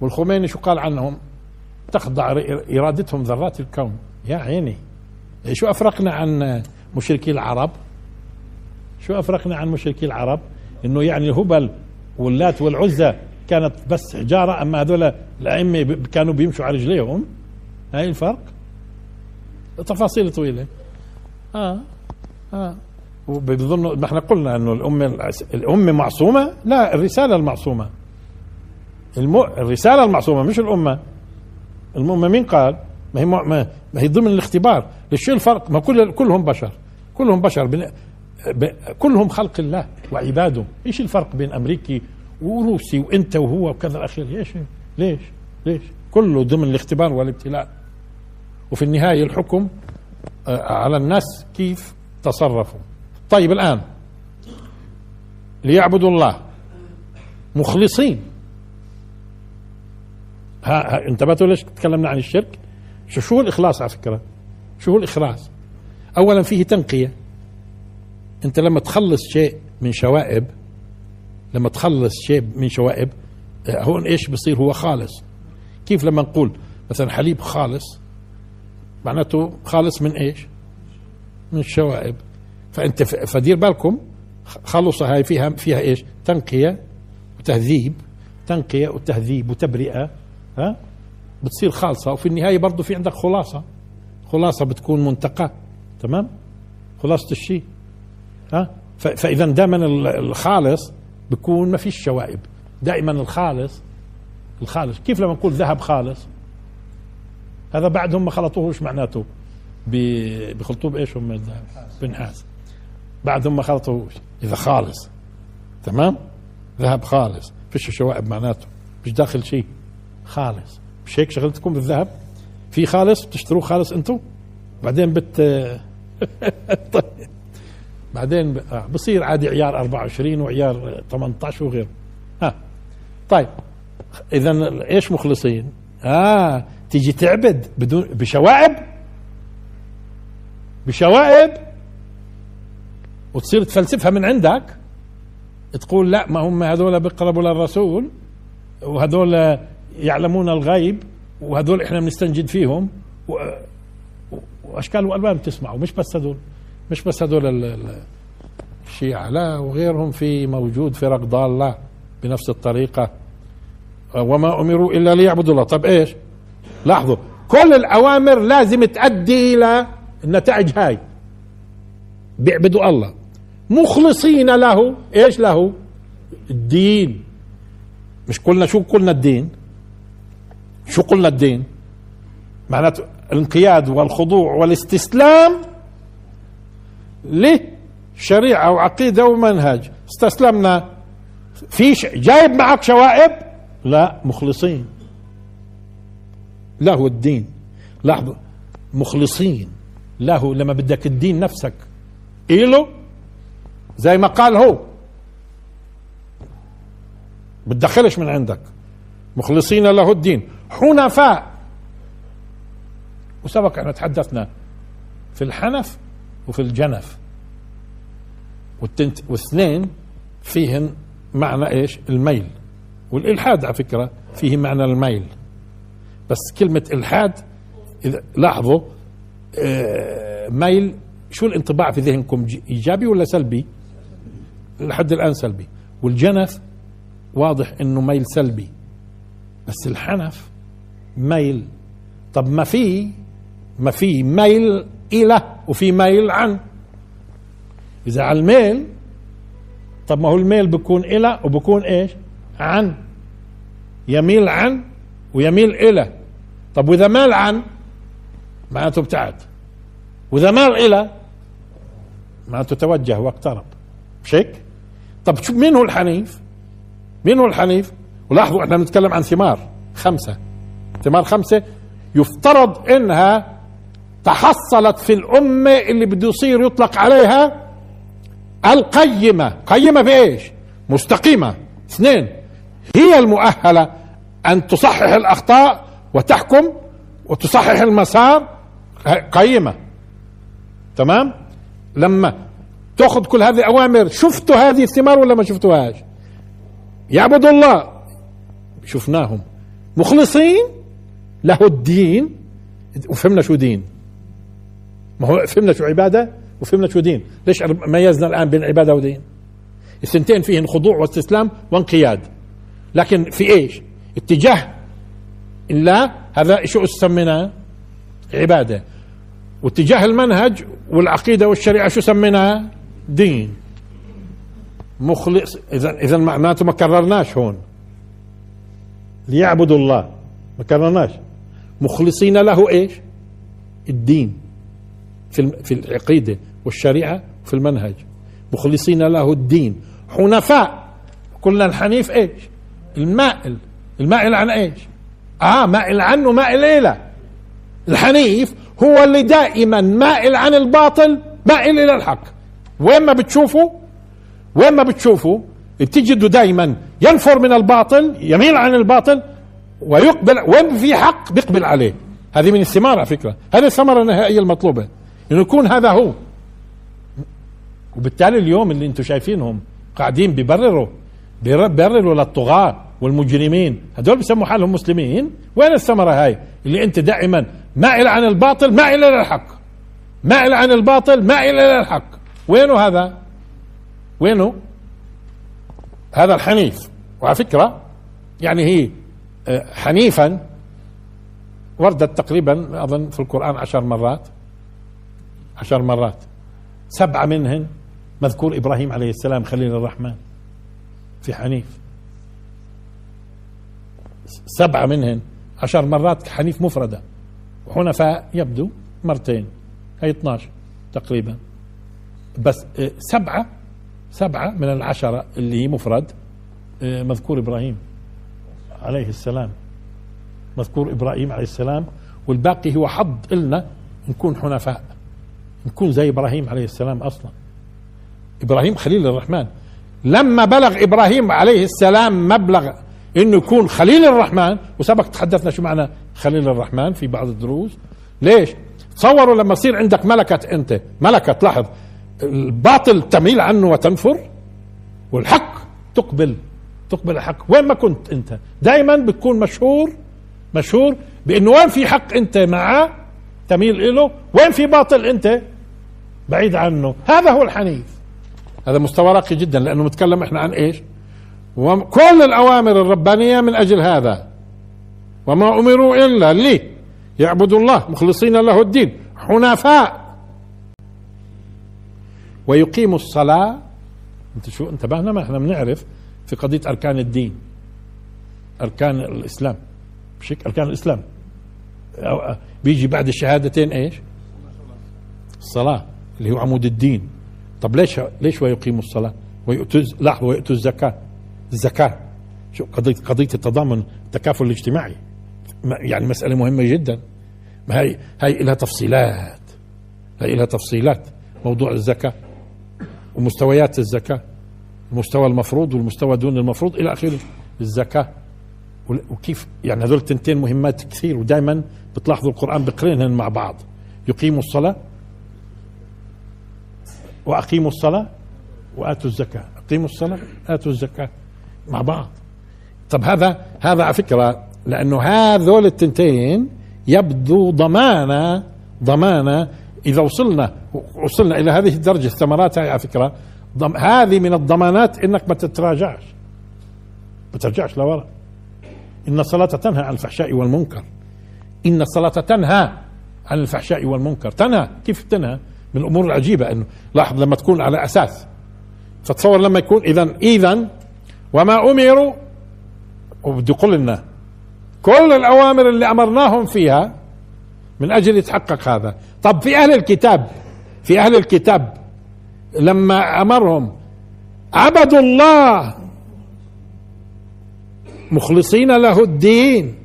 والخميني شو قال عنهم؟ تخضع إرادتهم ذرات الكون. يا عيني. شو أفرقنا عن مشركي العرب؟ شو أفرقنا عن مشركي العرب؟ إنه يعني الهبل واللات والعزى كانت بس حجارة أما هذول الأئمة كانوا بيمشوا على رجليهم. هاي الفرق؟ تفاصيل طويلة. آه آه. وبظنوا ما إحنا قلنا إنه الأمة الأمة معصومة؟ لا الرسالة المعصومة. المو... الرسالة المعصومة مش الأمة. الأمة مين قال؟ ما هي ما, ما هي ضمن الاختبار. ليش الفرق؟ ما كل كلهم بشر. كلهم بشر. كلهم خلق الله وعباده إيش الفرق بين أمريكي وروسي وإنت وهو وكذا الأخير؟ ليش؟ ليش؟ ليش؟ كله ضمن الاختبار والابتلاء. وفي النهاية الحكم آه، على الناس كيف تصرفوا. طيب الآن ليعبدوا الله. مخلصين. ها, ها انتبهتوا ليش تكلمنا عن الشرك؟ شو شو الإخلاص على فكرة؟ شو هو الإخلاص؟ اولا فيه تنقية. انت لما تخلص شيء من شوائب لما تخلص شيء من شوائب آه، هون إيش بصير؟ هو خالص. كيف لما نقول مثلا حليب خالص؟ معناته خالص من إيش؟ من الشوائب فأنت فدير بالكم خلصة هاي فيها فيها إيش؟ تنقية وتهذيب. تنقية وتهذيب وتبرئة ها؟ بتصير خالصة. وفي النهاية برضه في عندك خلاصة. خلاصة بتكون منتقى تمام؟ خلاصة الشيء. ها؟ فإذا دائما الخالص بكون ما فيش شوائب. دائما الخالص الخالص. كيف لما نقول ذهب خالص؟ هذا بعدهم ما خلطوه إيش معناته بخلطوه بإيش؟ هم الذهب بنحاس. بعدهم ما خلطوهوش. إذا خالص. تمام؟ ذهب خالص. فيش شوائب معناته. مش داخل شيء. خالص. مش هيك شغلتكم بالذهب؟ في خالص؟ بتشتروه خالص أنتم بعدين بت *laughs* طيب. بعدين آه، بصير عادي عيار 24 وعيار 18 وغيره. ها. طيب إذا إيش مخلصين؟ آه تيجي تعبد بدون بشوائب؟ بشوائب؟ وتصير تفلسفها من عندك؟ تقول لا ما هم هذول بيقربوا للرسول وهذول يعلمون الغيب وهذول إحنا بنستنجد فيهم. وأشكال وألوان بتسمعوا مش بس هذول. مش بس هذول الشيعة لا وغيرهم في موجود فرق ضالة بنفس الطريقة. وما أمروا إلا ليعبدوا الله. طب إيش؟ لاحظوا كل الأوامر لازم تؤدي إلى النتائج هاي. بيعبدوا الله. مخلصين له إيش له؟ الدين. مش قلنا شو قلنا الدين؟ شو قلنا الدين؟ معناته الانقياد والخضوع والاستسلام لشريعة وعقيدة ومنهج استسلمنا. في جايب معك شوائب؟ لا مخلصين. له الدين. لاحظوا مخلصين. له لما بدك الدين نفسك. إله زي ما قال هو. بتدخلش من عندك. مخلصين له الدين. حنفاء. وسبق إحنا تحدثنا في الحنف وفي الجنف. والتنت واثنين فيهن معنى إيش؟ الميل. والإلحاد على فكرة فيه معنى الميل. بس كلمة إلحاد إذا لاحظوا آه، ميل شو الانطباع في ذهنكم؟ إيجابي ولا سلبي؟ لحد الآن سلبي. والجنف واضح إنه ميل سلبي. بس الحنف ميل. طب ما في ما في ميل وفي ميل عن. إذا على الميل طب ما هو الميل بيكون إلى وبكون إيش؟ عن. يميل عن ويميل إلى طب وإذا مال عن؟ معناته ابتعد. وإذا مال إلى معناته توجه واقترب. مش هيك؟ طب شو مين هو الحنيف؟ مين هو الحنيف؟ ولاحظوا إحنا بنتكلم عن ثمار خمسة. ثمار خمسة يفترض إنها تحصلت في الأمة اللي بده يصير يطلق عليها القيمة، قيمة في إيش؟ مستقيمة. اثنين هي المؤهلة أن تصحح الأخطاء وتحكم وتصحح المسار. قيمة. تمام؟ لما تأخذ كل هذه الأوامر شفتوا هذه الثمار ولا ما شفتوهاش؟ يعبدوا الله. شفناهم. مخلصين له الدين. وفهمنا شو دين. ما هو فهمنا شو عبادة وفهمنا شو دين. ليش ميزنا الآن بين عبادة ودين؟ الثنتين فيهن خضوع واستسلام وانقياد. لكن في إيش؟ اتجاه الله هذا شو سميناه؟ عبادة. واتجاه المنهج والعقيدة والشريعة شو سميناها دين. مخلص. اذا إذا معناته ما كررناش هون. ليعبدوا الله. ما كررناش. مخلصين له إيش؟ الدين. في في العقيدة والشريعة وفي المنهج. مخلصين له الدين. حنفاء. قلنا الحنيف إيش؟ المائل. المائل عن إيش؟ آه مائل عنه مائل إلى. الحنيف هو اللي دائما مائل عن الباطل مائل إلى الحق. وين ما بتشوفوا وين ما بتشوفوا بتجدوا دائما ينفر من الباطل يميل عن الباطل ويقبل وين في حق بيقبل عليه. هذه من الثمار على فكرة. هذه الثمرة النهائية المطلوبة. انه يكون هذا هو. وبالتالي اليوم اللي أنتم شايفينهم قاعدين بيبرروا بيبرروا للطغاة والمجرمين. هذول بيسموا حالهم مسلمين؟ وين الثمرة هاي؟ اللي انت دائما مائل عن الباطل مائل إلى الحق. مائل عن الباطل مائل إلى الحق. وينه هذا؟ وينه؟ هذا الحنيف. وعلى فكرة يعني هي آه، حنيفا وردت تقريبا أظن في القرآن عشر مرات. عشر مرات. سبعة منهن مذكور إبراهيم عليه السلام خليل الرحمن في حنيف. سبعة منهن عشر مرات حنيف مفردة. وحنفاء يبدو مرتين هي 12 تقريبا. بس آه، سبعة سبعة من العشرة اللي هي مفرد آه، مذكور إبراهيم عليه السلام. مذكور إبراهيم عليه السلام. والباقي هو حظ إلنا نكون حنفاء. نكون زي إبراهيم عليه السلام أصلا. إبراهيم خليل الرحمن. لما بلغ إبراهيم عليه السلام مبلغ إنه يكون خليل الرحمن وسبق تحدثنا شو معنى خليل الرحمن في بعض الدروس. ليش؟ تصوروا لما يصير عندك ملكة أنت. ملكة لاحظ الباطل تميل عنه وتنفر والحق تقبل. تقبل الحق. وين ما كنت أنت. دائما بتكون مشهور مشهور بإنه وين في حق أنت معه تميل له وين في باطل أنت بعيد عنه. هذا هو الحنيف. هذا مستوى راقي جدا لأنه متكلم إحنا عن إيش؟ وكل الأوامر الربانية من أجل هذا. وما أمروا إلا لي. يعبدوا الله مخلصين له الدين حنفاء. ويقيموا الصلاة. أنت شو انتبهنا ما إحنا بنعرف في قضية أركان الدين. أركان الإسلام. مش هيك أركان الإسلام. بيجي بعد الشهادتين إيش؟ الصلاة. اللي هو عمود الدين. طب ليش ليش ويقيموا الصلاة؟ ويؤتوا لاحظوا ويؤتوا الزكاة. الزكاة. شو قضيه قضية التضامن التكافل الاجتماعي. يعني مسألة مهمة جدا. ما هي هي لها تفصيلات. هي لها تفصيلات. موضوع الزكاة ومستويات الزكاة. المستوى المفروض والمستوى دون المفروض إلى آخره. الزكاة وكيف يعني هذول التنتين مهمات كثير ودائما بتلاحظوا القرآن بقرنهن مع بعض. يقيموا الصلاة وأقيموا الصلاة وآتوا الزكاة. أقيموا الصلاة آتوا الزكاة مع بعض. طب هذا هذا على فكرة لأنه هذول التنتين يبدو ضمانة ضمانة. إذا وصلنا وصلنا إلى هذه الدرجة الثمرات هاي على فكرة هذه من الضمانات إنك ما تتراجعش. ما ترجعش لورا. إن الصلاة تنهى عن الفحشاء والمنكر. إن الصلاة تنهى عن الفحشاء والمنكر. تنهى. كيف تنهى؟ من الأمور العجيبة أنه لاحظ لما تكون على أساس. فتصور لما يكون اذا اذا وما أمروا وبده يقول لنا كل الأوامر اللي أمرناهم فيها من أجل يتحقق هذا. طب في أهل الكتاب في أهل الكتاب لما أمرهم عبدوا الله مخلصين له الدين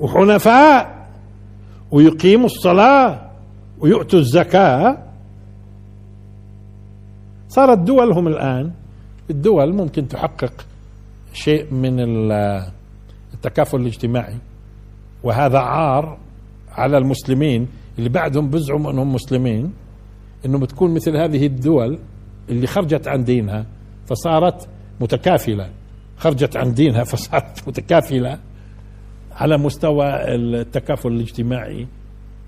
وحنفاء ويقيموا الصلاة ويؤتوا الزكاة. صارت دولهم الآن. الدول ممكن تحقق شيء من التكافل الاجتماعي. وهذا عار على المسلمين. اللي بعدهم بزعموا أنهم مسلمين. إنه بتكون مثل هذه الدول اللي خرجت عن دينها فصارت متكافلة. خرجت عن دينها فصارت متكافلة على مستوى التكافل الاجتماعي.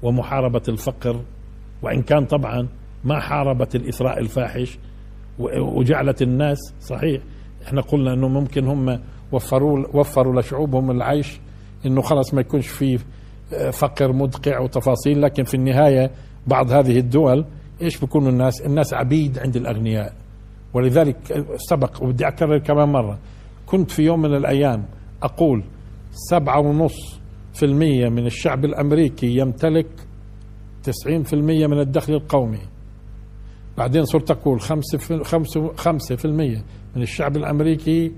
ومحاربة الفقر وإن كان طبعا ما حاربت الاثراء الفاحش وجعلت الناس صحيح إحنا قلنا إنه ممكن هم وفروا وفروا لشعوبهم العيش إنه خلص ما يكونش في فقر مدقع وتفاصيل لكن في النهاية بعض هذه الدول إيش بيكونوا الناس؟ الناس عبيد عند الأغنياء ولذلك سبق وبدي أكرر كمان مرة كنت في يوم من الأيام أقول سبعة ونص في المية من الشعب الأمريكي يمتلك تسعين في المية من الدخل القومي. بعدين صرت أقول خمسة في, خمسة, خمسة في المية من الشعب الأمريكي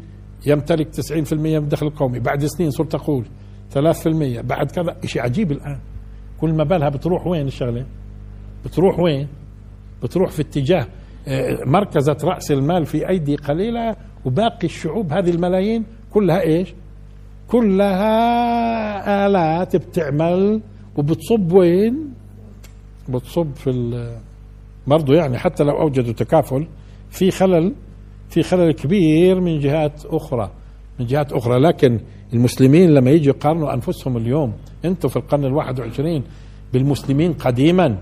يمتلك تسعين في المية من الدخل القومي. بعد سنين صرت أقول ثلاث في المية. بعد كذا شيء عجيب الآن. كل ما بالها بتروح وين الشغلة؟ بتروح وين؟ بتروح في اتجاه آه، مركزة رأس المال في أيدي قليلة وباقي الشعوب هذه الملايين كلها إيش؟ كلها آلات بتعمل وبتصب وين؟ بتصب في برضه يعني حتى لو أوجدوا تكافل في خلل في خلل كبير من جهات أخرى من جهات أخرى. لكن المسلمين لما يجوا يقارنوا أنفسهم اليوم أنتم في القرن الواحد وعشرين بالمسلمين قديما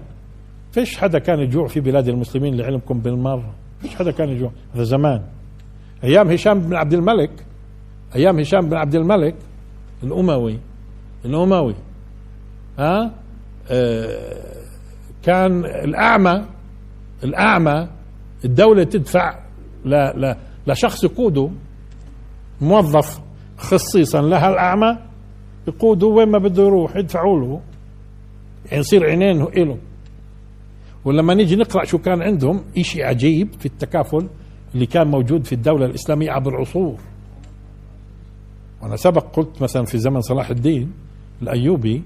فيش حدا كان يجوع في بلاد المسلمين لعلمكم بالمرة فيش حدا كان يجوع. هذا زمان. أيام هشام بن عبد الملك أيام هشام بن عبد الملك الأموي الأموي ها؟ آه كان الأعمى الأعمى الدولة تدفع ل... لشخص يقوده موظف خصيصا لها الأعمى يقوده وين ما بده يروح يدفعوا له يعني يصير عينين له ولما نيجي نقرأ شو كان عندهم إشي عجيب في التكافل اللي كان موجود في الدولة الإسلامية عبر العصور. وأنا سبق قلت مثلا في زمن صلاح الدين الأيوبي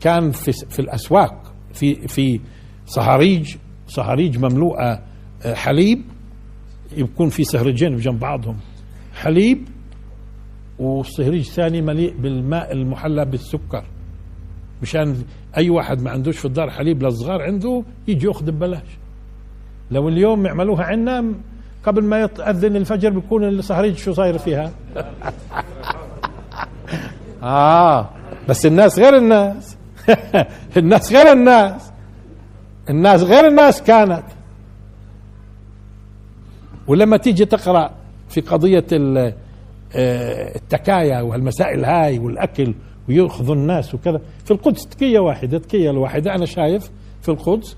كان في, في الأسواق في في صهاريج صهاريج مملوءة آه، حليب يكون في سهرجين بجنب بعضهم. حليب وصهريج ثاني مليء بالماء المحلى بالسكر. مشان أي واحد ما عندوش في الدار حليب للصغار عنده يجي يأخذ ببلاش. لو اليوم يعملوها عندنا قبل ما يأذن الفجر بيكون الصهريج شو صاير فيها؟ *laughs* آه. بس الناس غير الناس. *laughs* الناس غير الناس. الناس غير الناس كانت. ولما تيجي تقرأ في قضية آه، التكايا والمسائل هاي والأكل ويأخذوا الناس وكذا في القدس تكية واحدة تكية الواحدة أنا شايف في القدس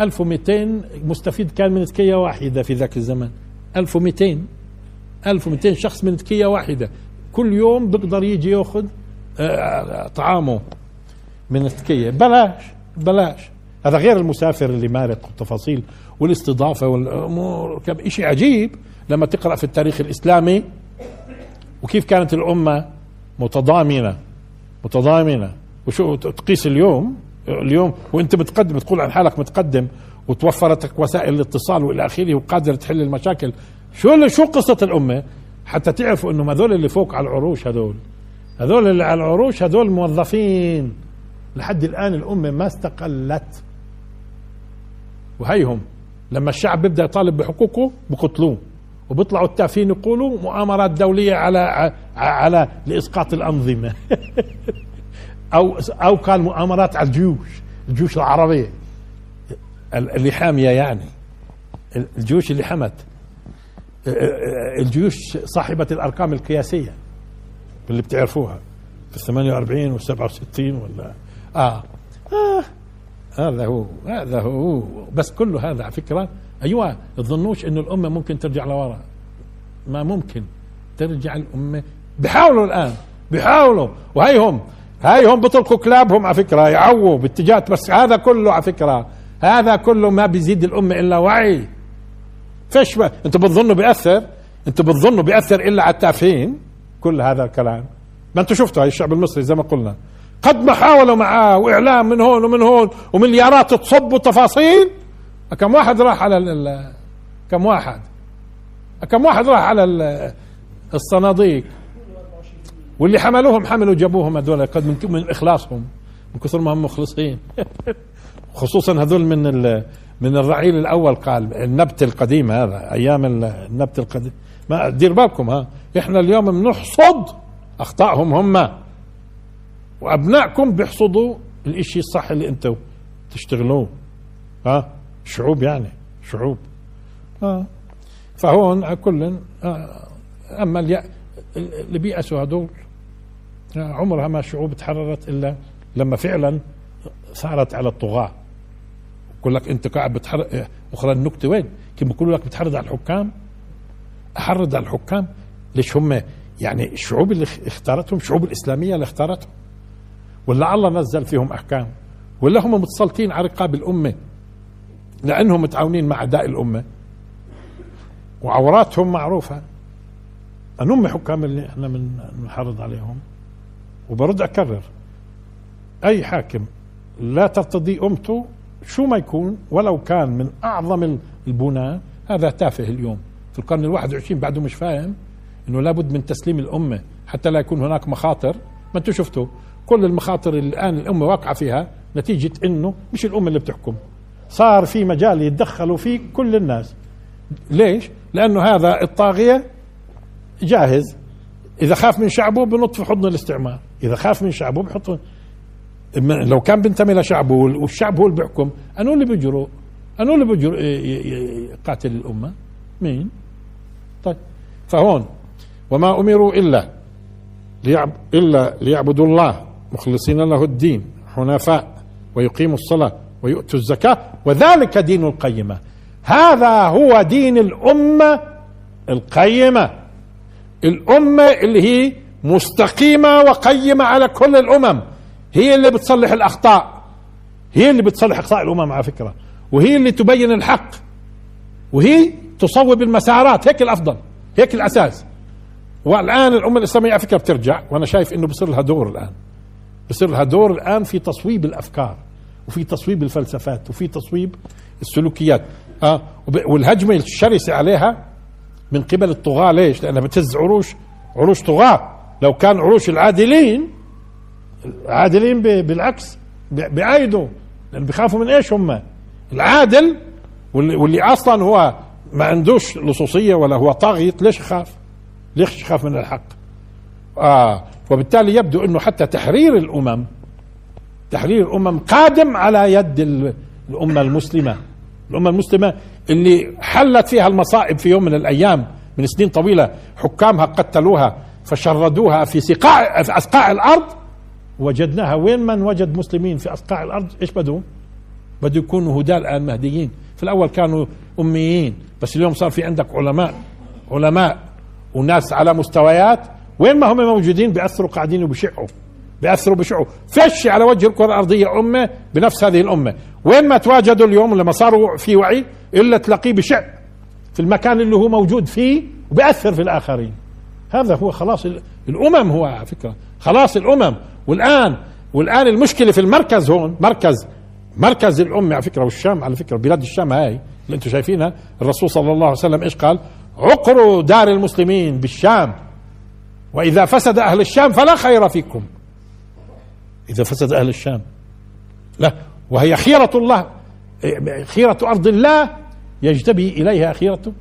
1200 مستفيد كان من تكية واحدة في ذاك الزمان 1200 1200 شخص من تكية واحدة. كل يوم بيقدر يجي يأخذ آه، طعامه من التكية. بلاش بلاش. هذا غير المسافر اللي مارق والتفاصيل والاستضافة والأمور. شيء عجيب لما تقرأ في التاريخ الإسلامي وكيف كانت الأمة متضامنة متضامنة. وشو تقيس اليوم؟ اليوم وانت متقدم تقول عن حالك متقدم وتوفرت لك وسائل الاتصال والى آخره وقادر تحل المشاكل. شو شو قصة الأمة؟ حتى تعرفوا إنه هذول اللي فوق على العروش هذول. هذول اللي على العروش هذول موظفين. لحد الآن الأمة ما استقلت. وهيهم لما الشعب بيبدأ يطالب بحقوقه بقتلوه. وبيطلعوا التافهين يقولوا مؤامرات دولية على على لإسقاط الأنظمة. *laughs* أو أو كان مؤامرات على الجيوش الجيوش العربية. اللي حاميه يعني. الجيوش اللي حمت. الجيوش صاحبة الأرقام القياسية اللي بتعرفوها في 48 و 67 ولا آه. آه. هذا هو هذا هو. بس كله هذا على فكرة. أيوه تظنوش إنه الأمة ممكن ترجع لورا. ما ممكن. ترجع الأمة. بيحاولوا الآن. بيحاولوا وهيهم هاي هم بيطلقوا كلابهم على فكرة يعووا باتجاهات بس هذا كله على فكرة. هذا كله ما بيزيد الأمة إلا وعي. فيش ما أنتوا بتظنوا بيأثر؟ أنتوا بتظنوا بيأثر إلا على التافهين؟ كل هذا الكلام. ما أنتوا شفتوا هاي الشعب المصري زي ما قلنا. قد ما حاولوا معاه وإعلام من هون ومن هون ومليارات تصب وتفاصيل كم واحد راح على ال كم واحد؟ كم واحد راح على الصناديق؟ واللي حملوهم حملوا جابوهم هذول. قد من, من إخلاصهم من كثر ما هم مخلصين. *laughs* خصوصا هذول من من الرعيل الأول قال النبت القديم هذا أيام النبت القديم. ما دير بالكم ها. إحنا اليوم بنحصد أخطائهم هم. وأبنائكم بيحصدوا الإشي الصح اللي أنتم تشتغلوه. ها؟ شعوب يعني شعوب. ها؟ فهون كل آه، أما اللي بيأسوا هذول عمرها ما شعوب تحررت إلا لما فعلا صارت على الطغاة بقول لك أنت قاعد بتحرر أخرى النكتة وين؟ كيف بقولوا لك بتحرض على الحكام؟ أحرض على الحكام؟ ليش هم يعني الشعوب اللي اختارتهم الشعوب الإسلامية اللي اختارتهم ولا الله نزل فيهم أحكام ولا هم متسلطين على رقاب الأمة لأنهم متعاونين مع أعداء الأمة وعوراتهم معروفة أنهم حكام اللي إحنا بنحرض عليهم. وبرد أكرر. أي حاكم لا ترتضي أمته شو ما يكون ولو كان من أعظم البناة. هذا تافه اليوم. في القرن الواحد وعشرين بعده مش فاهم أنه لابد من تسليم الأمة حتى لا يكون هناك مخاطر. ما أنتم شفتوا؟ كل المخاطر اللي الآن الأمة واقعة فيها نتيجة أنه مش الأمة اللي بتحكم. صار في مجال يتدخلوا فيه كل الناس. ليش؟ لأنه هذا الطاغية جاهز. إذا خاف من شعبه بنط في حضن الاستعمار. إذا خاف من شعبه بحط لو كان بينتمي لشعبه والشعب هو اللي بيحكم أنو اللي بيجروا أنو اللي بيجروا يقاتل الأمة. مين؟ طيب. فهون. وما أمروا إلا ليعب إلا ليعبدوا الله مخلصين له الدين حنفاء ويقيموا الصلاة ويؤتوا الزكاة وذلك دين القيمة. هذا هو دين الأمة القيمة. الأمة اللي هي مستقيمة وقيمة على كل الأمم. هي اللي بتصلح الأخطاء. هي اللي بتصلح أخطاء الأمم على فكرة. وهي اللي تبين الحق. وهي تصوب المسارات. هيك الأفضل. هيك الأساس. والآن الأمة الإسلامية على فكرة بترجع. وأنا شايف إنه بصير لها دور الآن. بصير لها دور الآن في تصويب الأفكار. وفي تصويب الفلسفات. وفي تصويب السلوكيات. آه والهجمة الشرسة عليها من قبل الطغاة ليش؟ لأنها بتهز عروش عروش طغاة. لو كان عروش العادلين العادلين بالعكس بيعايدوا لأن بيخافوا من إيش هم؟ العادل واللي, واللي أصلا هو ما عندوش لصوصية ولا هو طاغية ليش يخاف؟ ليش يخاف من الحق؟ آه. وبالتالي يبدو أنه حتى تحرير الأمم تحرير الأمم قادم على يد الأمة المسلمة. الأمة المسلمة اللي حلت فيها المصائب في يوم من الأيام من سنين طويلة. حكامها قتلوها فشردوها في سقاع في أسقاع الأرض. وجدناها وين من وجد مسلمين في أسقاع الأرض؟ إيش بدوا بده يكونوا هداة الآن مهديين. في الأول كانوا أميين بس اليوم صار في عندك علماء علماء وناس على مستويات. وين ما هم موجودين بيأثروا قاعدين وبشعوا بيأثروا بشعوا فش على وجه الكرة الأرضية أمة بنفس هذه الأمة. وين ما تواجدوا اليوم لما صاروا في وعي إلا تلاقيه بشع في المكان اللي هو موجود فيه وبيأثر في الآخرين. هذا هو خلاص الأمم هو على فكرة. خلاص الأمم. والآن والآن المشكلة في المركز هون مركز مركز الأمة على فكرة والشام على فكرة بلاد الشام هاي اللي أنتم شايفينها. الرسول صلى الله عليه وسلم إيش قال؟ عقروا دار المسلمين بالشام. وإذا فسد أهل الشام فلا خير فيكم. إذا فسد أهل الشام. لا وهي خيرة الله خيرة أرض الله يجتبي إليها خيرة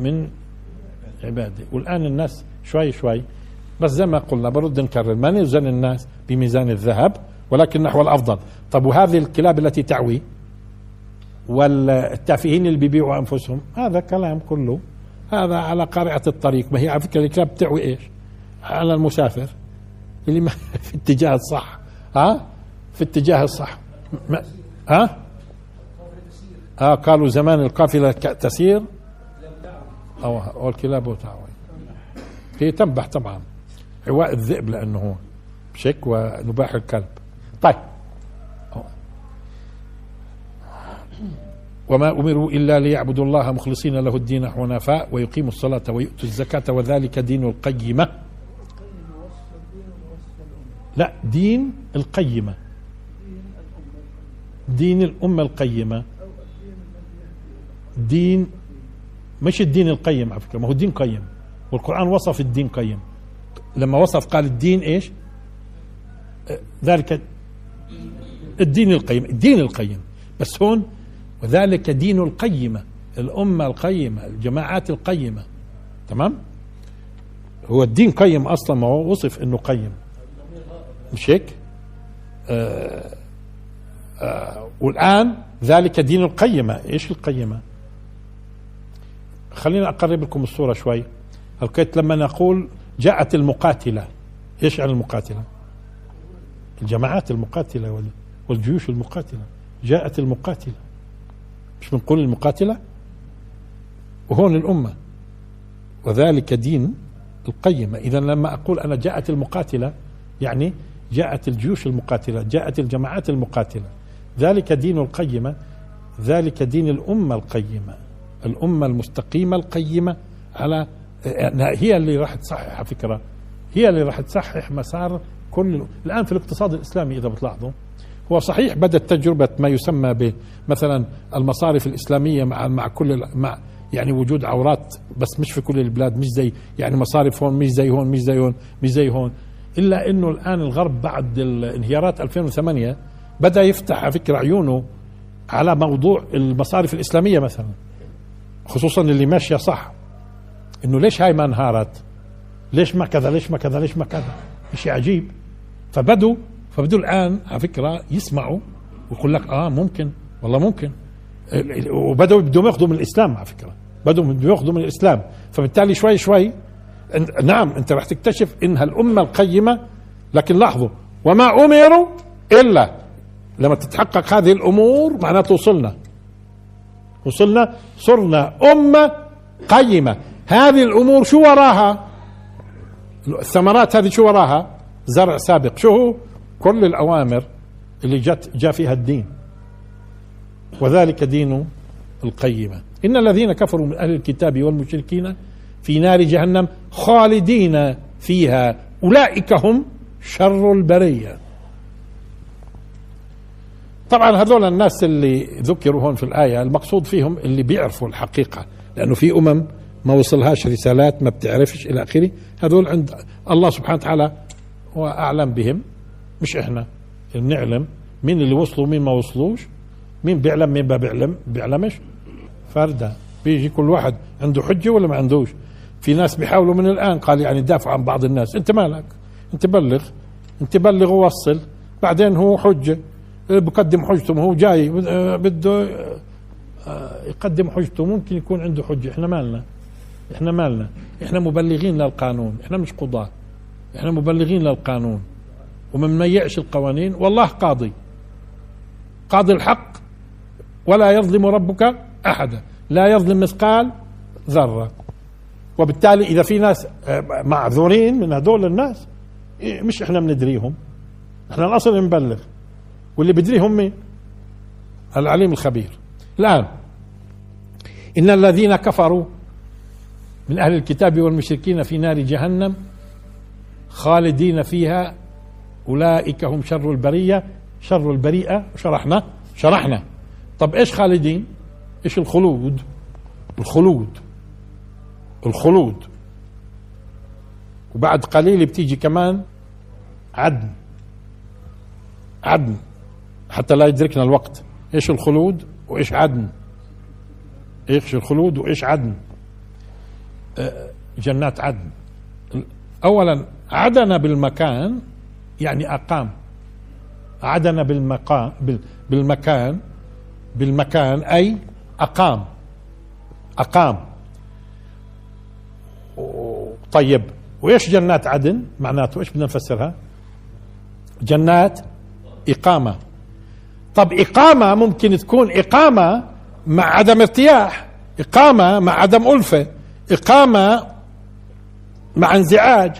من عباده. والآن الناس شوي شوي بس زي ما قلنا برد نكرر ما نوزن الناس بميزان الذهب ولكن نحو الأفضل. طب وهذه الكلاب التي تعوي والتافهين اللي بيبيعوا أنفسهم هذا كلام كله. هذا على قارعة الطريق. ما هي على فكرة الكلاب تعوي إيش؟ على المسافر اللي ما *laughs* في اتجاه الصح. ها؟ في اتجاه الصح. ما ها؟ ها قالوا زمان القافلة تسير. أو, أو الكلاب تعوي. هي تنبح طبعا. عواء الذئب لأنه شك ونباح الكلب. طيب. وما أمروا إلا ليعبدوا الله مخلصين له الدين حنفاء ويقيموا الصلاة ويؤتوا الزكاة وذلك دين القيمة. لا دين القيمة. دين الأمة القيمة. دين مش الدين القيم على فكرة ما هو الدين قيم والقرآن وصف الدين قيم. لما وصف قال الدين إيش؟ ذلك الدين القيم الدين القيم. بس هون وذلك دين القيمة الأمة القيمة الجماعات القيمة. تمام؟ هو الدين قيم أصلا ما هو وصف أنه قيم. مش هيك؟ آه آه والآن ذلك دين القيمة. إيش القيمة؟ خلينا أقرب لكم الصورة شوي. الكيت لما نقول جاءت المقاتلة إيش يعني المقاتلة؟ الجماعات المقاتلة والجيوش المقاتلة. جاءت المقاتلة. مش بنقول المقاتلة؟ وهون الأمة. وذلك دين القيمة إذا لما أقول أنا جاءت المقاتلة يعني جاءت الجيوش المقاتلة جاءت الجماعات المقاتلة. ذلك دين القيمة ذلك دين الأمة القيمة. الأمة المستقيمة القيمة على هي اللي راح تصحح على فكرة. هي اللي راح تصحح مسار كل الآن في الاقتصاد الإسلامي إذا بتلاحظوا هو صحيح بدأت تجربة ما يسمى بمثلا المصارف الإسلامية مع مع كل مع يعني وجود عورات بس مش في كل البلاد مش زي يعني مصارف هون مش زي هون مش زي هون مش زي هون. إلا أنه الآن الغرب بعد الانهيارات 2008 بدأ يفتح على فكرة عيونه على موضوع المصارف الإسلامية مثلا. خصوصا اللي ماشية صح. إنه ليش هاي ما انهارت؟ ليش ما كذا؟ ليش ما كذا؟ ليش ما كذا؟ شيء عجيب. فبدوا فبدوا الآن على فكرة يسمعوا ويقول لك آه ممكن. والله ممكن. وبدوا بدهم يأخذوا من الإسلام على فكرة. بدوا بدهم يأخذوا من الإسلام. فبالتالي شوي شوي نعم أنت راح تكتشف انها الامه القيمة لكن لاحظوا وما أمروا إلا لما تتحقق هذه الأمور معناته وصلنا. وصلنا صرنا أمة قيمة. هذه الأمور شو وراها؟ الثمرات هذه شو وراها؟ زرع سابق. شو هو؟ كل الأوامر اللي جت جاء فيها الدين. وذلك دين القيمة. إن الذين كفروا من أهل الكتاب والمشركين في نار جهنم خالدين فيها. أولئك هم شر البرية. طبعا هذول الناس اللي ذكروا هون في الآية المقصود فيهم اللي بيعرفوا الحقيقة لأنه في أمم ما وصلهاش رسالات ما بتعرفش إلى آخره. هذول عند الله سبحانه وتعالى هو أعلم بهم مش إحنا. بنعلم مين اللي وصلوا مين ما وصلوش مين بيعلم مين ما بيعلم بيعلمش. فردا بيجي كل واحد عنده حجة ولا ما عندوش؟ في ناس بيحاولوا من الآن قال يعني يدافعوا عن بعض الناس. أنت مالك؟ أنت بلغ. أنت بلغ ووصل. بعدين هو حجة. بقدم حجته ما هو جاي بده آه، يقدم حجته ممكن يكون عنده حجة. إحنا مالنا إحنا مالنا. إحنا مبلغين للقانون إحنا مش قضاة. إحنا مبلغين للقانون. ومن ميعش القوانين والله قاضي. قاضي الحق ولا يظلم ربك أحدا. لا يظلم مثقال ذرة. وبالتالي إذا في ناس آه، معذورين من هذول الناس إيه، مش إحنا بندريهم. إحنا الأصل نبلغ. واللي بدريهم مين؟ العليم الخبير. الآن إن الذين كفروا من أهل الكتاب والمشركين في نار جهنم خالدين فيها أولئك هم شر البرية شر البريئة شرحنا شرحنا. طب إيش خالدين؟ إيش الخلود؟ الخلود. الخلود. وبعد قليل بتيجي كمان عدن. عدن. حتى لا يدركنا الوقت. إيش الخلود وإيش عدن؟ إيش الخلود وإيش عدن؟ آه، جنات عدن. اولا عدن بالمكان يعني أقام. عدن بالمكان بالمكان. بالمكان أي أقام. أقام. طيب وإيش جنات عدن؟ معناته إيش بدنا نفسرها؟ جنات إقامة. طب إقامة ممكن تكون إقامة مع عدم ارتياح إقامة مع عدم ألفة إقامة مع انزعاج.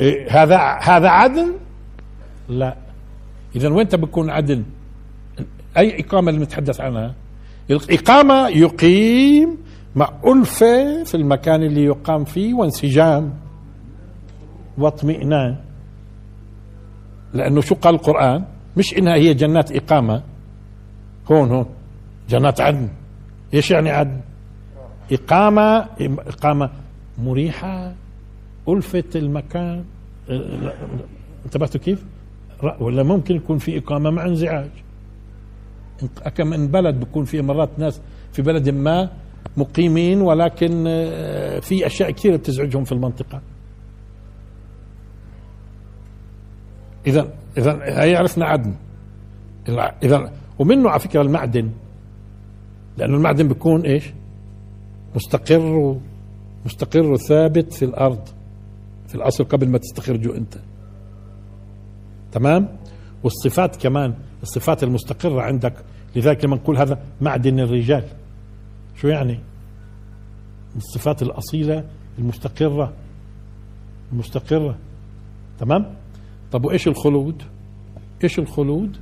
إيه هذا هذا عدن لا. إذا وين بكون عدن أي إقامة اللي نتحدث عنها؟ الاقامه يقيم مع ألفة في المكان اللي يقام فيه وانسجام واطمئنان. لأنه شو قال القرآن؟ مش إنها هي جنات إقامة. هون هون. جنات عدن. إيش يعني عدن؟ إقامة إقامة مريحة ألفة المكان. انتبهتوا كيف؟ ولا ممكن يكون في إقامة مع انزعاج. كم من بلد بيكون في مرات ناس في بلد ما مقيمين ولكن آه، في أشياء كثيرة بتزعجهم في المنطقة. اذا إذا هي عرفنا عدن. إذا ومنه على فكرة المعدن. لأنه المعدن بيكون إيش؟ مستقر مستقر وثابت في الأرض في الاصل قبل ما تستخرجه أنت. تمام؟ والصفات كمان الصفات المستقرة عندك. لذلك لما نقول هذا معدن الرجال. شو يعني؟ الصفات الأصيلة المستقرة. المستقرة. تمام؟ طب وإيش الخلود؟ إيش الخلود؟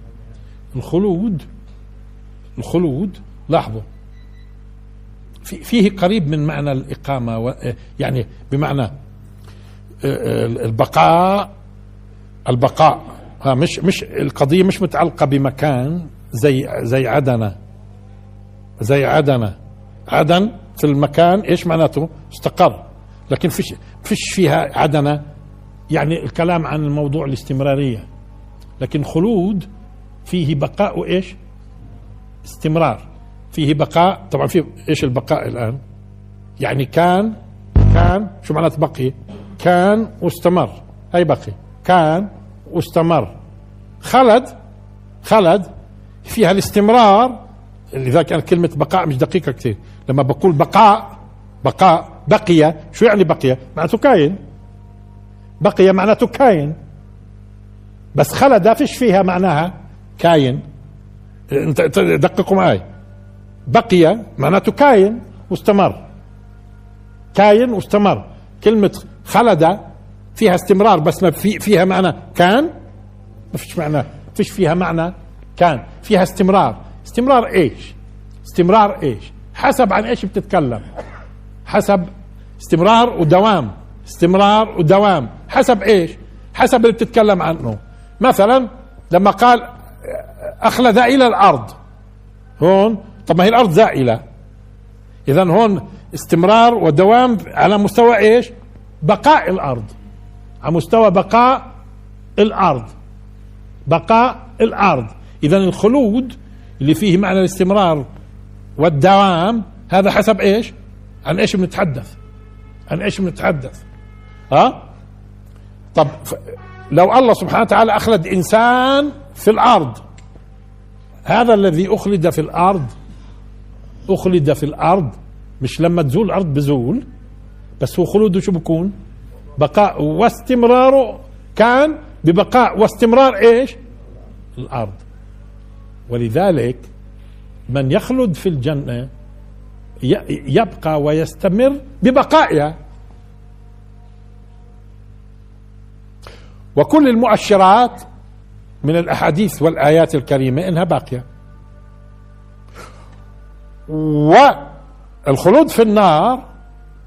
الخلود الخلود لاحظوا. في فيه قريب من معنى الإقامة يعني بمعنى آه، آه، البقاء البقاء. ها مش مش القضية مش متعلقة بمكان زي زي عدنة. زي عدنة. عدن في المكان إيش معناته؟ استقر. لكن فيش فيش فيها عدنة. يعني الكلام عن الموضوع الاستمرارية. لكن خلود فيه بقاء وإيش؟ استمرار. فيه بقاء طبعا في إيش البقاء الآن؟ يعني كان كان شو معناته بقي؟ كان واستمر. هي بقي. كان واستمر. خلد خلد فيها الاستمرار. لذلك كانت كلمة بقاء مش دقيقة كثير لما بقول بقاء بقاء بقي شو يعني بقي؟ معناته كاين. بقي معناته كاين. بس خلد فيش فيها معناها كاين. انت دققوا معي بقي معناته كاين واستمر. كاين واستمر. كلمة خلد فيها استمرار بس ما في فيها معنى كان؟ ما فيش معنى. فيش فيها معنى كان. فيها استمرار. استمرار إيش؟ استمرار إيش؟ حسب عن إيش بتتكلم؟ حسب استمرار ودوام. استمرار ودوام. حسب إيش؟ حسب اللي بتتكلم عنه. مثلا لما قال أخلد إلى الأرض. هون؟ طب ما هي الأرض زائلة. اذا هون استمرار ودوام على مستوى إيش؟ بقاء الأرض. على مستوى بقاء الأرض. بقاء الأرض. اذا الخلود اللي فيه معنى الاستمرار والدوام هذا حسب إيش؟ عن إيش بنتحدث؟ عن إيش بنتحدث؟ ها؟ طب لو الله سبحانه وتعالى أخلد إنسان في الأرض هذا الذي أخلد في الأرض أخلد في الأرض مش لما تزول الأرض بزول بس هو خلوده شو بكون؟ بقاء واستمراره كان ببقاء واستمرار إيش؟ الأرض. ولذلك من يخلد في الجنة يبقى ويستمر ببقائها. وكل المؤشرات من الأحاديث والآيات الكريمة إنها باقية. والخلود في النار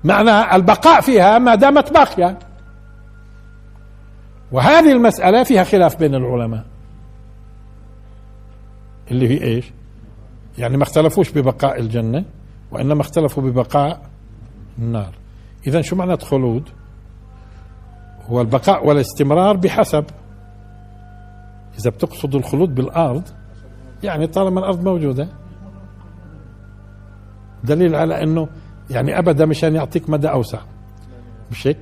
معنى البقاء فيها ما دامت باقية. وهذه المسألة فيها خلاف بين العلماء. اللي هي إيش؟ يعني ما اختلفوش ببقاء الجنة وإنما اختلفوا ببقاء النار. اذا شو معنى خلود؟ هو البقاء والاستمرار بحسب. إذا بتقصد الخلود بالأرض يعني طالما الأرض موجودة. دليل على أنه يعني أبدا مشان يعطيك مدى أوسع. مش هيك؟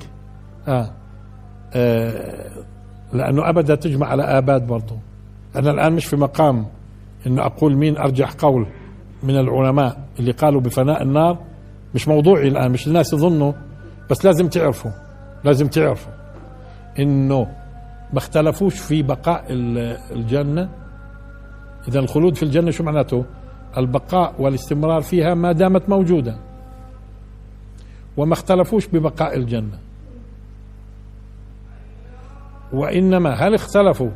آه. آه لأنه أبدا تجمع على آباد برضه أنا الآن مش في مقام أنه أقول مين أرجح قول من العلماء اللي قالوا بفناء النار. مش موضوعي الآن مش الناس يظنوا بس لازم تعرفوا لازم تعرفوا. إنه ما اختلفوش في بقاء الجنة. إذا الخلود في الجنة شو معناته؟ البقاء والاستمرار فيها ما دامت موجودة. وما اختلفوش ببقاء الجنة. وإنما هل اختلفوا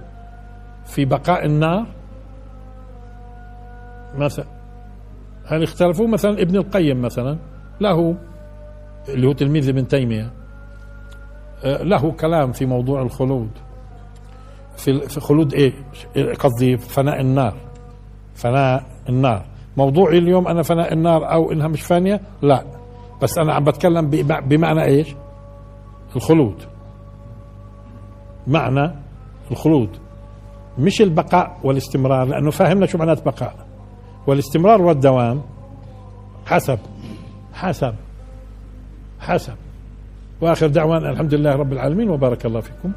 في بقاء النار؟ مثلا هل اختلفوا؟ مثلا ابن القيم مثلا له اللي هو تلميذ ابن تيمية له كلام في موضوع الخلود. في خلود إيه؟ قصدي فناء النار. فناء النار. موضوعي اليوم أنا فناء النار أو إنها مش فانية؟ لا. بس أنا عم بتكلم بمعنى إيش؟ الخلود. معنى الخلود. مش البقاء والاستمرار لأنه فاهمنا شو معنات بقاء. والاستمرار والدوام حسب. حسب. حسب. وآخر دعوانا الحمد لله رب العالمين وبارك الله فيكم.